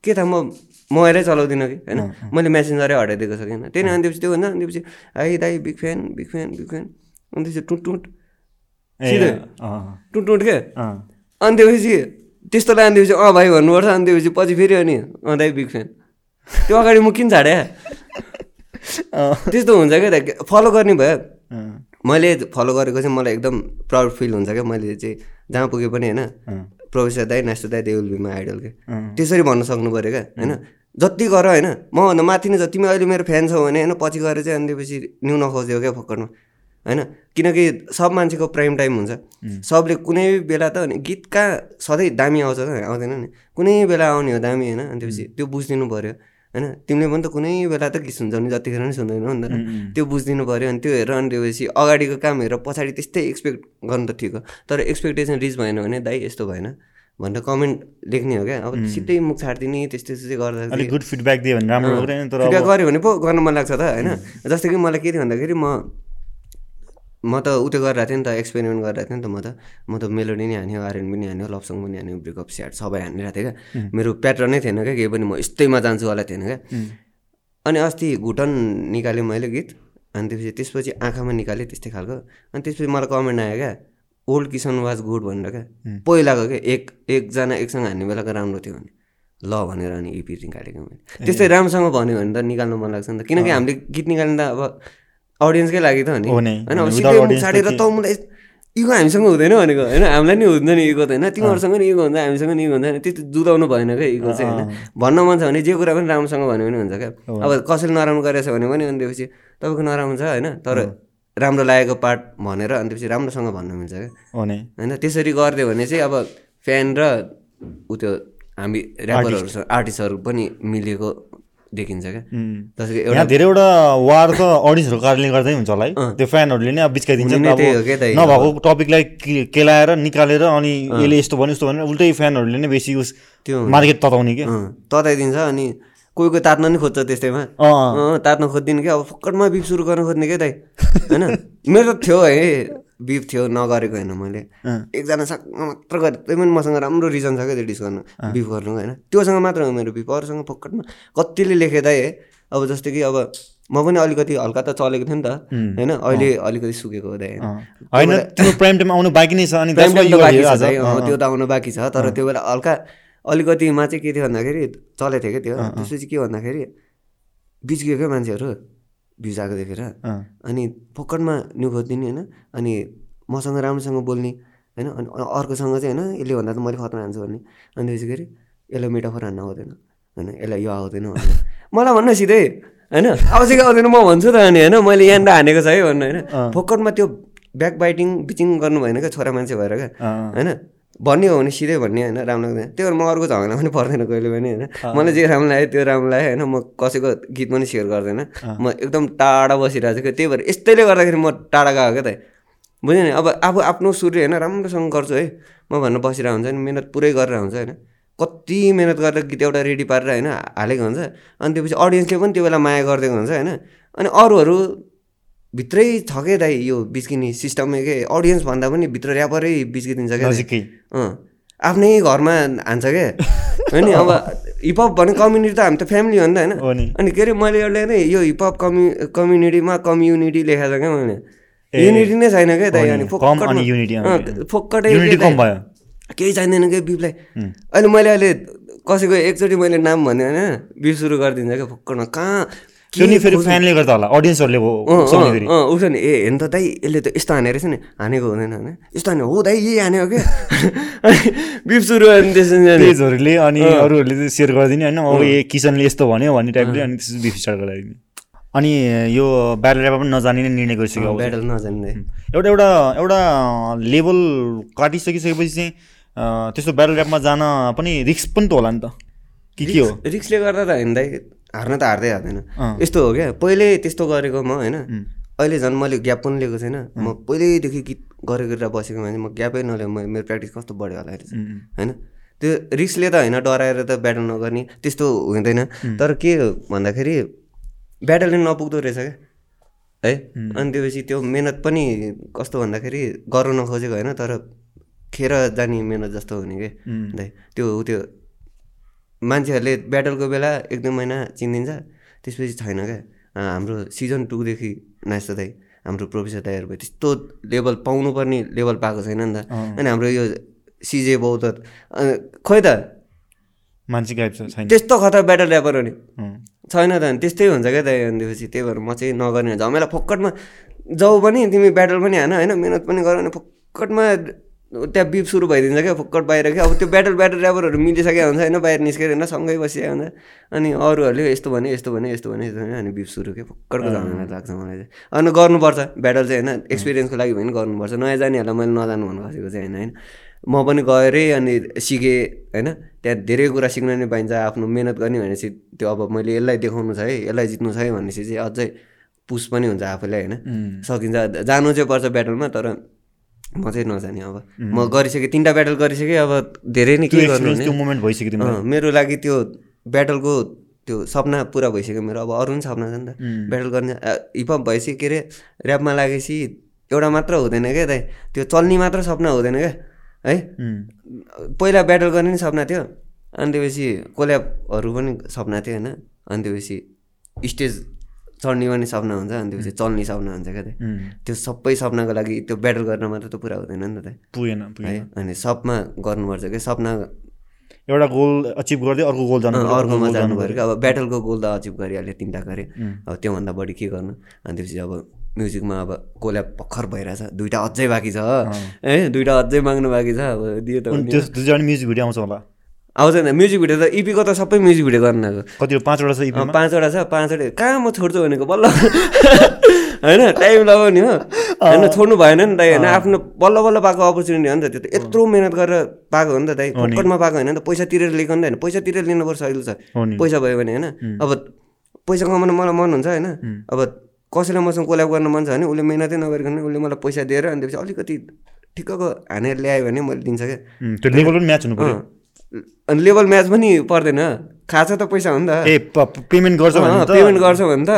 के थाहा म मोबाइलै चलाउँदिनँ कि होइन। मैले मेसेन्जरै हटाइदिएको छ किन त्यही अनि त्यो हुन्छ अनि त्यसपछि आई दाई big fan big fan big fan. अनि त्यसपछि टुट टुट। टुट टुट के। अनि त्यसपछि त्यस्तो लाग्यो त्यसपछि अँ भाइ भन्नुपर्छ अनि त्यसपछि पछि फेरि अनि अँ दाइ बिग फ्यान। त्यो अगाडि म किन छाडे। त्यस्तो हुन्छ क्या त। फलो गर्ने भयो। मैले फलो गरेको चाहिँ मलाई एकदम प्राउड फिल हुन्छ क्या। मैले चाहिँ जहाँ पुगे पनि होइन प्रोफेसर दाई नास्टु दाई they will be my idol के त्यसरी भन्न सक्नु पऱ्यो क्या होइन। जति गर होइन मभन्दा माथि नै तिमी अहिले मेरो फ्यान छौ भने होइन पछि गएर चाहिँ अनि त्यसपछि न्यु नखोज्यो क्या फक्करमा होइन। किनकि सब मान्छेको प्राइम टाइम हुन्छ। सबले कुनै बेला त गीत कहाँ सधैँ दामी आउँछ त आउँदैन नि। कुनै बेला आउने हो दामी होइन अनि त्यसपछि त्यो बुझिदिनु पऱ्यो। होइन? तिमीले पनि त कुनै बेला त गीत सुन्छौ नि जतिखेर पनि सुन्दैनौ नि त त्यो बुझिदिनु पऱ्यो अनि त्यो हेरेर अनि त्यसपछि अगाडिको काम हेरेर पछाडि त्यस्तै एक्सपेक्ट गर्नु त ठिक हो। तर एक्सपेक्टेसन रिच भएन भने दाइ यस्तो भएन भनेर कमेन्ट लेख्ने हो क्या। अब सिधै मुख छाडिदिने त्यस्तै त्यस्तै गर्दा अलिक गुड फिडब्याक दियो भने राम्रो गऱ्यो भने पो गर्न मन लाग्छ त होइन? जस्तै कि मलाई के थियो भन्दाखेरि म म त उत्यो गरिरहेको थिएँ नि त एक्सपेरिमेन्ट गरिरहेको थिएँ नि त म त। म त मेलोडी नै हान्यो आरएन पनि हान्यो लभ सङ पनि हान्यो ब्रेकअप स्याट सबै हानिरहेको थिएँ क्या। मेरो प्याटर्नै थिएन क्या केही पनि म यस्तैमा जान्छु वाला थिएन क्या। अनि अस्ति घुटन निकालेँ मैले गीत अनि त्यसपछि त्यसपछि आँखामा निकालेँ त्यस्तै खालको। अनि त्यसपछि मलाई कमेन्ट आयो क्या ओल्ड किसन वाज गुड भनेर क्या। पहिलाको क्या एक एकजना एकसँग हान्ने बेलाको राम्रो थियो भने। ल भनेर अनि इपी निकालेको मैले। त्यस्तै राम्रोसँग भन्यो भने त निकाल्नु मन लाग्छ नि त। किनकि हामीले गीत निकाल्दा अब अडियन्सकै लागि त हो नि। होइन अब सिधै त मलाई इगो हामीसँग हुँदैन भनेको होइन? हामीलाई नि हुँदैन इगो त होइन? तिमीहरूसँग नि इगो हुन्छ हामीसँग नि इगो होइन? त्यति जुदाउनु भएन क्या इगो चाहिँ होइन? भन्न मन छ भने जे कुरा पनि राम्रोसँग भन्यो भने हुन्छ क्या। अब कसैले नराम्रो गरेछ भने पनि अनि त्यसपछि तपाईँको नराम्रो छ होइन? तर राम्रो लागेको पार्ट भनेर अनि त्यसपछि राम्रोसँग भन्न मिल्छ क्या। हो नै होइन? त्यसरी गरिदियो भने चाहिँ अब फ्यान र ऊ त्यो हामी ऱ्यापरहरूसँग आर्टिस्टहरू पनि मिलेको देखिन्छ क्या। जस्तो एउटा धेरैवटा वार त अडियन्सहरूको कारणले गर्दै हुन्छ होला है। त्यो फ्यानहरूले नै अब बिच्काइदिन्छ क्या नभएको टपिकलाई केलाएर निकालेर अनि यसले यस्तो भन्यो उस्तो भनेर उल्टै फ्यानहरूले नै बेसी उस त्यो मार्केट तताउने कि अँ, तताइदिन्छ अनि कोही कोही तात्न नि खोज्छ त्यस्तैमा। तात्न खोज्दिनँ क्या। अब फक्कटमा बिफ सुरु गर्न खोज्ने क्या दाइ। होइन? मेरो त थियो है। बिफ थियो नगरेको होइन मैले। एकजनासँग मात्र गरेँ। त्यही पनि मसँग राम्रो रिजन छ क्या त्यो डिस गर्नु बिफ गर्नु होइन? त्योसँग मात्र हो मेरो बिफ। अरूसँग फक्कटमा कतिले लेखे दाइ है अब जस्तो कि अब म पनि अलिकति हल्का त चलेको थिएँ नि त होइन? अहिले अलिकति सुकेको हो दाइ होइन? प्राइम टाइम आउनु बाँकी नै छ अनि टाइम त बाँकी छ त्यो त आउनु बाँकी छ तर त्यो बेला हल्का अलिकतिमा चाहिँ के थियो भन्दाखेरि चलेको थियो क्या त्यो। त्यसपछि के भन्दाखेरि बिच गयो क्या मान्छेहरू। भ्युज आएको देखेर। अनि पक्कडमा न्यु खोजिदिने होइन अनि मसँग राम्रोसँग बोल्ने होइन अनि अर्कोसँग चाहिँ होइन यसले भन्दा त मैले खतरा हान्छु भन्ने। अनि फेरि यसलाई मेटाफोर हान्न आउँदैन होइन यसलाई यो आउँदैन मलाई भन्न सिधै होइन आवश्यक आउँदैन म भन्छु त अनि होइन मैले यहाँनिर हानेको छ है भन्नु होइन। फोकटमा त्यो ब्याक बाइटिङ बिचिङ गर्नु भएन क्या छोरा मान्छे भएर क्या। होइन। भन्ने हो भने सिधै भन्ने होइन राम्रो लाग्दैन। त्यही भएर म अर्को झगडा पनि पर्दैन कहिले पनि होइन। मलाई जे राम्रो लाग्यो त्यो राम्रो लाग्यो होइन। म कसैको गीत पनि सेयर गर्दैन। म एकदम टाढा बसिरहेको छु। क्या त्यही भएर यस्तैले गर्दाखेरि म टाढा गएको क्या त। बुझ्यो नि? अब अब आफ्नो सूर्य होइन राम्रोसँग गर्छु है। म भनेर बसिरहेको हुन्छ नि मिहिनेत पुरै गरेर हुन्छ होइन। कति मिहिनेत गरेर गीत एउटा रेडी पारेर होइन हालेको हुन्छ। अनि त्यसपछि अडियन्सले पनि त्यो बेला माया गरिदिएको हुन्छ होइन। अनि अरूहरू भित्रै छ क्या दाइ यो बिच्किने सिस्टमै के अडियन्स भन्दा पनि भित्र ऱ्यापरै बिच्किदिन्छ क्या अँ। आफ्नै घरमा हान्छ क्या होइन अब हिपहप भन्ने कम्युनिटी त हामी त फ्यामिली हो नि त। होइन? अनि के अरे मैले एउटा नै यो हिपहप कम्यु कम्युनिटीमा कम्युनिटी लेखाएको छ क्या मैले? युनिटी नै छैन क्या दाइ? अनि फोक्कटै। केही चाहिँदैन क्या बिफलाई अहिले मैले अहिले कसैको एकचोटि मैले नाम भने बिफ सुरु गरिदिन्छ क्या फोक्कटमा कहाँ त्यो नि फेरि? फ्यानले गर्दा होला अडियन्सहरूले हो उठ्छ नि ए हेर्नु त दाइ यसले त यस्तो हानेको रहेछ नि। हानेको हुँदैन होइन? यस्तो हान्यो। हो दाइ यही हान्यो क्या। अनि बिफ सुरु त्यसरी अनि अरूहरूले चाहिँ सेयर गरिदिने होइन? अब ए किसनले यस्तो भन्यो भन्ने टाइपले अनि त्यसपछि बिफ स्टार्ट गराइदिने। अनि यो ब्याटल ऱ्यापमा पनि नजाने नै निर्णय गरिसक्यो ब्याटल नजान्दै एउटा एउटा एउटा लेभल काटिसकिसकेपछि चाहिँ त्यस्तो ब्याटल ऱ्यापमा जान पनि रिक्स पनि त होला नि त। कि के हो? रिक्सले गर्दा त होइन दाइ। हार्न त हार्दै हार्दैन। यस्तो हो क्या पहिले त्यस्तो गरेको म होइन। अहिले झन् मैले ग्याप पनि लिएको छैन। म पहिल्यैदेखि गीत गरेर बसेको मान्छे म ग्यापै नलियो म मेरो प्र्याक्टिस कस्तो बढ्यो होला अहिले होइन। त्यो रिक्सले त होइन डराएर त ब्याटल नगर्ने त्यस्तो हुँदैन। तर के हो भन्दाखेरि ब्याटलले नपुग्दो रहेछ क्या। है? अनि त्यसपछि त्यो मेहनत पनि कस्तो भन्दाखेरि गर्न नखोजेको होइन तर खेर जाने मेहनत जस्तो हुने कि। दाइ त्यो त्यो मान्छेहरूले ब्याटलको बेला एक दुई महिना चिनिदिन्छ त्यसपछि छैन क्या। हाम्रो सिजन टूदेखि नाच्छ दाइ हाम्रो प्रोफेसर दाइहरू भयो त्यस्तो लेभल पाउनुपर्ने लेभल पाएको छैन नि त। अनि हाम्रो यो सिजे अँ, खोइ त? मान्छे गाइब छैन। त्यस्तो खतरा ब्याटल ऱ्यापर हो नि। छैन त अनि त्यस्तै हुन्छ क्या दाइ त्यसपछि त्यही भएर म चाहिँ नगर्ने झमेला फोक्कटमा जाऊ पनि तिमी ब्याटल पनि हान होइन? मिहिनेत पनि गर भने फुक्कटमा त्यहाँ बिप सुरु भइदिन्छ क्या फुक्कट बाहिर क्या। अब त्यो ब्याटल ब्याटल ऱ्यापरहरू मिलिसकेको हुन्छ होइन? बाहिर निस्केर होइन सँगै बसिरहेको हुन्छ। अनि अरूहरूले यस्तो भने यस्तो भने यस्तो भने यस्तो भने अनि बिप सुरु क्या फुक्कटको झमेला लाग्छ मलाई चाहिँ। अनि गर्नुपर्छ ब्याटल चाहिँ होइन? एक्सपिरियन्सको लागि भने गर्नुपर्छ। नयाँ जानेहरूलाई मैले नजानु भन्नु खोजेको चाहिँ होइन? होइन? म पनि गएरै अनि सिकेँ होइन? त्यहाँ धेरै कुरा सिक्न नै पाइन्छ आफ्नो मिहिनेत गर्ने भनेपछि त्यो अब मैले यसलाई देखाउनु छ है यसलाई जित्नु छ है भनेपछि चाहिँ अझै पुस पनि हुन्छ आफूलाई होइन? सकिन्छ। जानु चाहिँ पर्छ ब्याटलमा तर म चाहिँ नजाने अब। म गरिसकेँ तिनवटा ब्याटल गरिसकेँ अब धेरै नै के गर्नु त्यो मोमेन्ट भइसक्यो मेरो लागि त्यो ब्याटलको त्यो सपना पुरा भइसक्यो मेरो। अब अरू पनि सपना छ नि त। ब्याटल गर्ने हिपहप भएपछि के अरे ऱ्यापमा लागेपछि एउटा मात्र हुँदैन क्या दाइ। त्यो चल्ने मात्र सपना हुँदैन क्या है? पहिला ब्याटल गर्ने नि सपना थियो। अनि त्यसपछि कोल्याबहरू पनि सपना थियो होइन। अनि त्यसपछि स्टेज चढ्ने पनि सपना हुन्छ अनि त्यसपछि चल्ने सपना हुन्छ क्या दाइ त्यो सबै सपनाको लागि त्यो ब्याटल गर्न मात्र त पुरा हुँदैन नि त पुगेन है? अनि सपमा गर्नुपर्छ क्या। सपना एउटा गोल अचिभ गर्दै अर्को गोल जानु अर्कोमा जानु पऱ्यो। क्या अब ब्याटलको गोल त अचिभ गरिहाल्यो तिनवटा गरेँ अब त्योभन्दा बढी के गर्नु? अनि त्यसपछि अब म्युजिकमा अब कोल्याब भर्खर भइरहेछ। दुइटा अझै बाँकी छ। है दुइटा अझै माग्नु बाँकी छ। अब दियो त त्यो म्युजिक भिडियो आउँछ होला। आउँछ नि म्युजिक भिडियो त इपीको त सबै म्युजिक भिडियो गर्न आएको कति पाँचवटा छ इपीमा पाँचवटा छ पाँचवटा। कहाँ म छोड्छु भनेको? बल्ल। होइन टाइम लगाउने हो। होइन छोड्नु भएन नि दाइ। होइन आफ्नो बल्ल बल्ल पाएको अपर्च्युनिटी हो नि त त्यो त। यत्रो मिहिनेत गरेर पाएको हो नि त दाइ। फोकटमा पाएको होइन नि त। पैसा तिरेर लिएको नि त होइन। पैसा तिरेर लिनुपर्छ अहिले नि। पैसा भयो भने होइन। अब पैसा कमाउन मलाई मन हुन्छ होइन। अब कसैलाई मसँग कोल्याब गर्न मन छ भने उसले मिहिनेतै नगरिकन उसले मलाई पैसा दिएर अनि त्यसपछि अलिकति ठिक्कको हानेर ल्यायो भने मैले दिन्छ क्या। उम्, त्यो लेभल पनि म्याच हुनु। अनि लेभल म्याच पनि पर्दैन। खाजा त पैसा हो नि त। ए पेमेन्ट गर्छ पेमेन्ट गर्छ भने त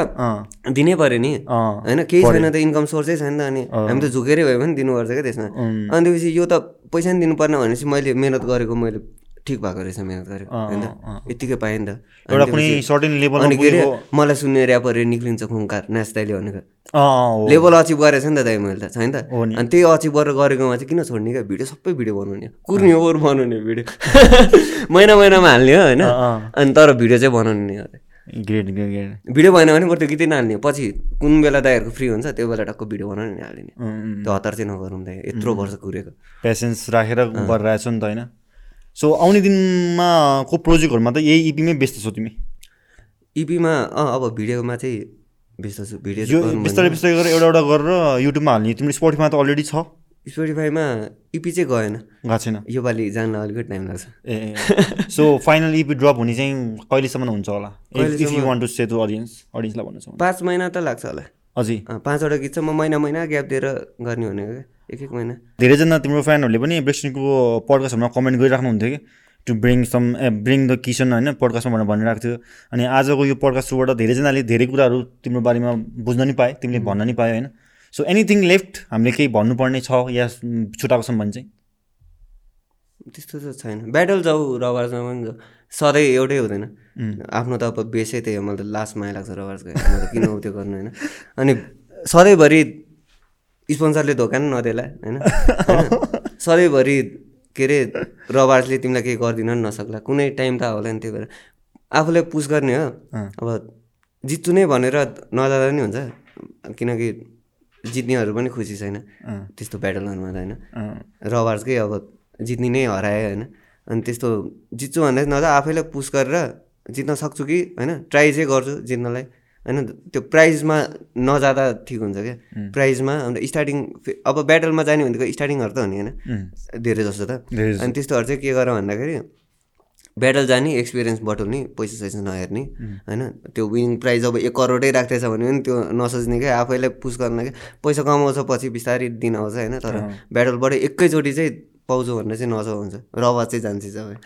दिनै पऱ्यो नि। होइन केही छैन त इन्कम सोर्सै छैन त अनि हामी त झुकेरै भए पनि दिनुपर्छ क्या त्यसमा। अनि त्यसपछि यो त पैसा नि दिनुपर्ने भनेपछि मैले मिहिनेत गरेको मैले ठिक भएको रहेछ मिहिनेत गरेको। होइन यत्तिकै पाएँ नि त। एउटा कुनै सर्टेन लेभलमा अनि के अरे मलाई सुन्ने ऱ्यापरहरू निक्लिन्छ खुङ्कार नाच्दाले भनेको। लेभल अचिभ गरेछ नि त दाइ मैले त छैन त। अनि त्यही अचिभ गरेर गरेकोमा चाहिँ किन छोड्ने क्या? भिडियो सबै भिडियो बनाउने। कुर्ने हो बनाउने भिडियो। महिना महिनामा हाल्ने हो होइन। अनि तर भिडियो चाहिँ बनाउने हो ग्रेट ग्रेट ग्रेट भिडियो भएन भने बरु त्यो गीतै नहाल्ने पछि कुन बेला दाइहरूको फ्री हुन्छ त्यो बेला टक्क भिडियो बनाउने नि हालिने। त्यो हतार चाहिँ नगरौँ दाइ। यत्रो वर्ष कुरेको। पेसेन्स राखेर गरिरहेछ नि त होइन? सो आउने दिनमा को प्रोजेक्टहरूमा त यही इपीमै व्यस्त छौ तिमी? इपीमा अँ अब भिडियोमा चाहिँ व्यस्त छु। भिडियो बिस्तारै बिस्तारै गरेर एउटा एउटा गरेर युट्युबमा हाल्ने। तिम्रो स्पोटिफाईमा त अलरेडी छ। स्पोटिफाईमा इपी चाहिँ गएन। गएको छैन। योपालि जान अलिकति टाइम लाग्छ। Uh so final EP drop हुने चाहिँ कहिलेसम्म हुन्छ होला? If you want to say to audience अडियन्सलाई भन्न चाहन्छु पाँच महिना त लाग्छ होला। अँ, पाँचवटा गीत चाहिँ म महिना महिना ग्याप दिएर गर्ने भनेको क्या एक एक महिना। धेरैजना तिम्रो फ्यानहरूले पनि ब्रेक्सनको पडकास्टहरूमा कमेन्ट गरिराख्नुहुन्थ्यो कि to bring some uh bring the kitchen होइन पडकास्टमा भनेर भनिरहेको थियो अनि आजको यो पडकास्ट थ्रुबाट धेरैजनाले धेरै कुराहरू तिम्रो बारेमा बुझ्न नि पाए तिमीले भन्न नि पायो होइन। सो एनिथिङ लेफ्ट हामीले केही भन्नुपर्ने छ या छुट्टाएको छ भने चाहिँ? त्यस्तो त छैन। ब्याटल जाऊ रबार्समा पनि जाऊ सधैँ एउटै हुँदैन। आफ्नो त अब बेसै त्यही हो मलाई त लास्ट माया लाग्छ रबार्सको त किन हो त्यो गर्नु होइन? अनि सधैँभरि स्पोन्सरले धोका पनि नदेला होइन? होइन? सधैँभरि के अरे रबार्सले तिमीलाई केही गरिदिन नि नसक्ला। कुनै टाइम त होला नि त्यही भएर। आफूलाई पुस गर्ने हो। अब जित्छु नै भनेर नजाँदा नि हुन्छ। किनकि जित्नेहरू पनि खुसी छैन। त्यस्तो ब्याटलहरूमा त होइन। रबार्सकै अब जित्ने नै हरायो होइन? अनि त्यस्तो जित्छु भन्दा चाहिँ नजा आफैलाई पुस गरेर जित्न सक्छु कि होइन? ट्राई चाहिँ गर्छु जित्नलाई होइन? त्यो प्राइजमा नजाँदा ठिक हुन्छ क्या। प्राइजमा अन्त स्टार्टिङ अब ब्याटलमा जाने भनेको स्टार्टिङहरू त हो नि होइन? धेरै जस्तो त। अनि त्यस्तोहरू चाहिँ के गर भन्दाखेरि ब्याटल जाने एक्सपिरियन्स बटुल्ने पैसा सैसा नहेर्ने होइन? त्यो विनिङ प्राइज अब एक करोडै राख्दैछ भने पनि त्यो नसोच्ने क्या आफैलाई पुस गर्न क्या। पैसा कमाउँछ पछि बिस्तारै दिन आउँछ होइन? तर ब्याटलबाट एकैचोटि चाहिँ पाउँछु भनेर चाहिँ नसो हुन्छ। रवा चाहिँ जान्छ सबै।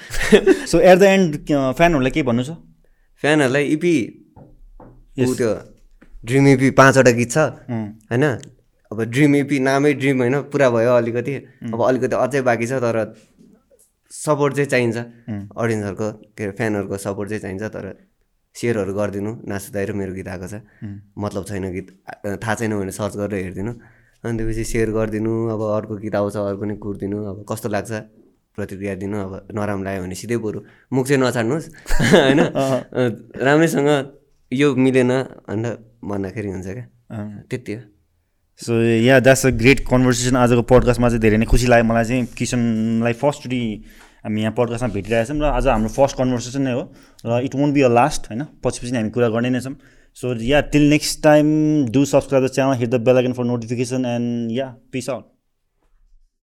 सो एट द एन्ड फ्यानहरूलाई के भन्नु छ? फ्यानहरूलाई इपी ऊ त्यो ड्रिम इपी पाँचवटा गीत छ। होइन? अब ड्रिम इपी नामै ड्रिम होइन पुरा भयो अलिकति। अब अलिकति अझै बाँकी छ तर सपोर्ट चाहिँ चाहिन्छ। अडियन्सहरूको के अरे फ्यानहरूको सपोर्ट चाहिँ चाहिन्छ तर सेयरहरू गरिदिनु नाच्दाइ र मेरो गीत आएको छ। मतलब छैन गीत। थाहा छैन भने सर्च गरेर हेरिदिनु। अनि त्यसपछि सेयर गरिदिनु अब अर्को गीत आउँछ अर्को पनि कुर्दिनु अब कस्तो लाग्छ? प्रतिक्रिया दिनु अब नराम्रो लाग्यो भने सिधै बरु मुख चाहिँ नछाड्नुहोस्। होइन? राम्रैसँग यो मिलेन अन्त भन्दाखेरि हुन्छ क्या। त्यति हो। So yeah that's a great conversation आजको पडकास्टमा चाहिँ धेरै नै खुसी लाग्यो। मलाई चाहिँ किसनलाई फर्स्टचोटि हामी यहाँ पडकास्टमा भेटिरहेछौँ र आज हाम्रो फर्स्ट कन्भर्सेसन नै हो र it won't be a last होइन? पछि पछि हामी कुरा गर्ने नै छौँ। So yeah, till next time, do subscribe the channel, hit the bell icon for notification, and yeah, peace out.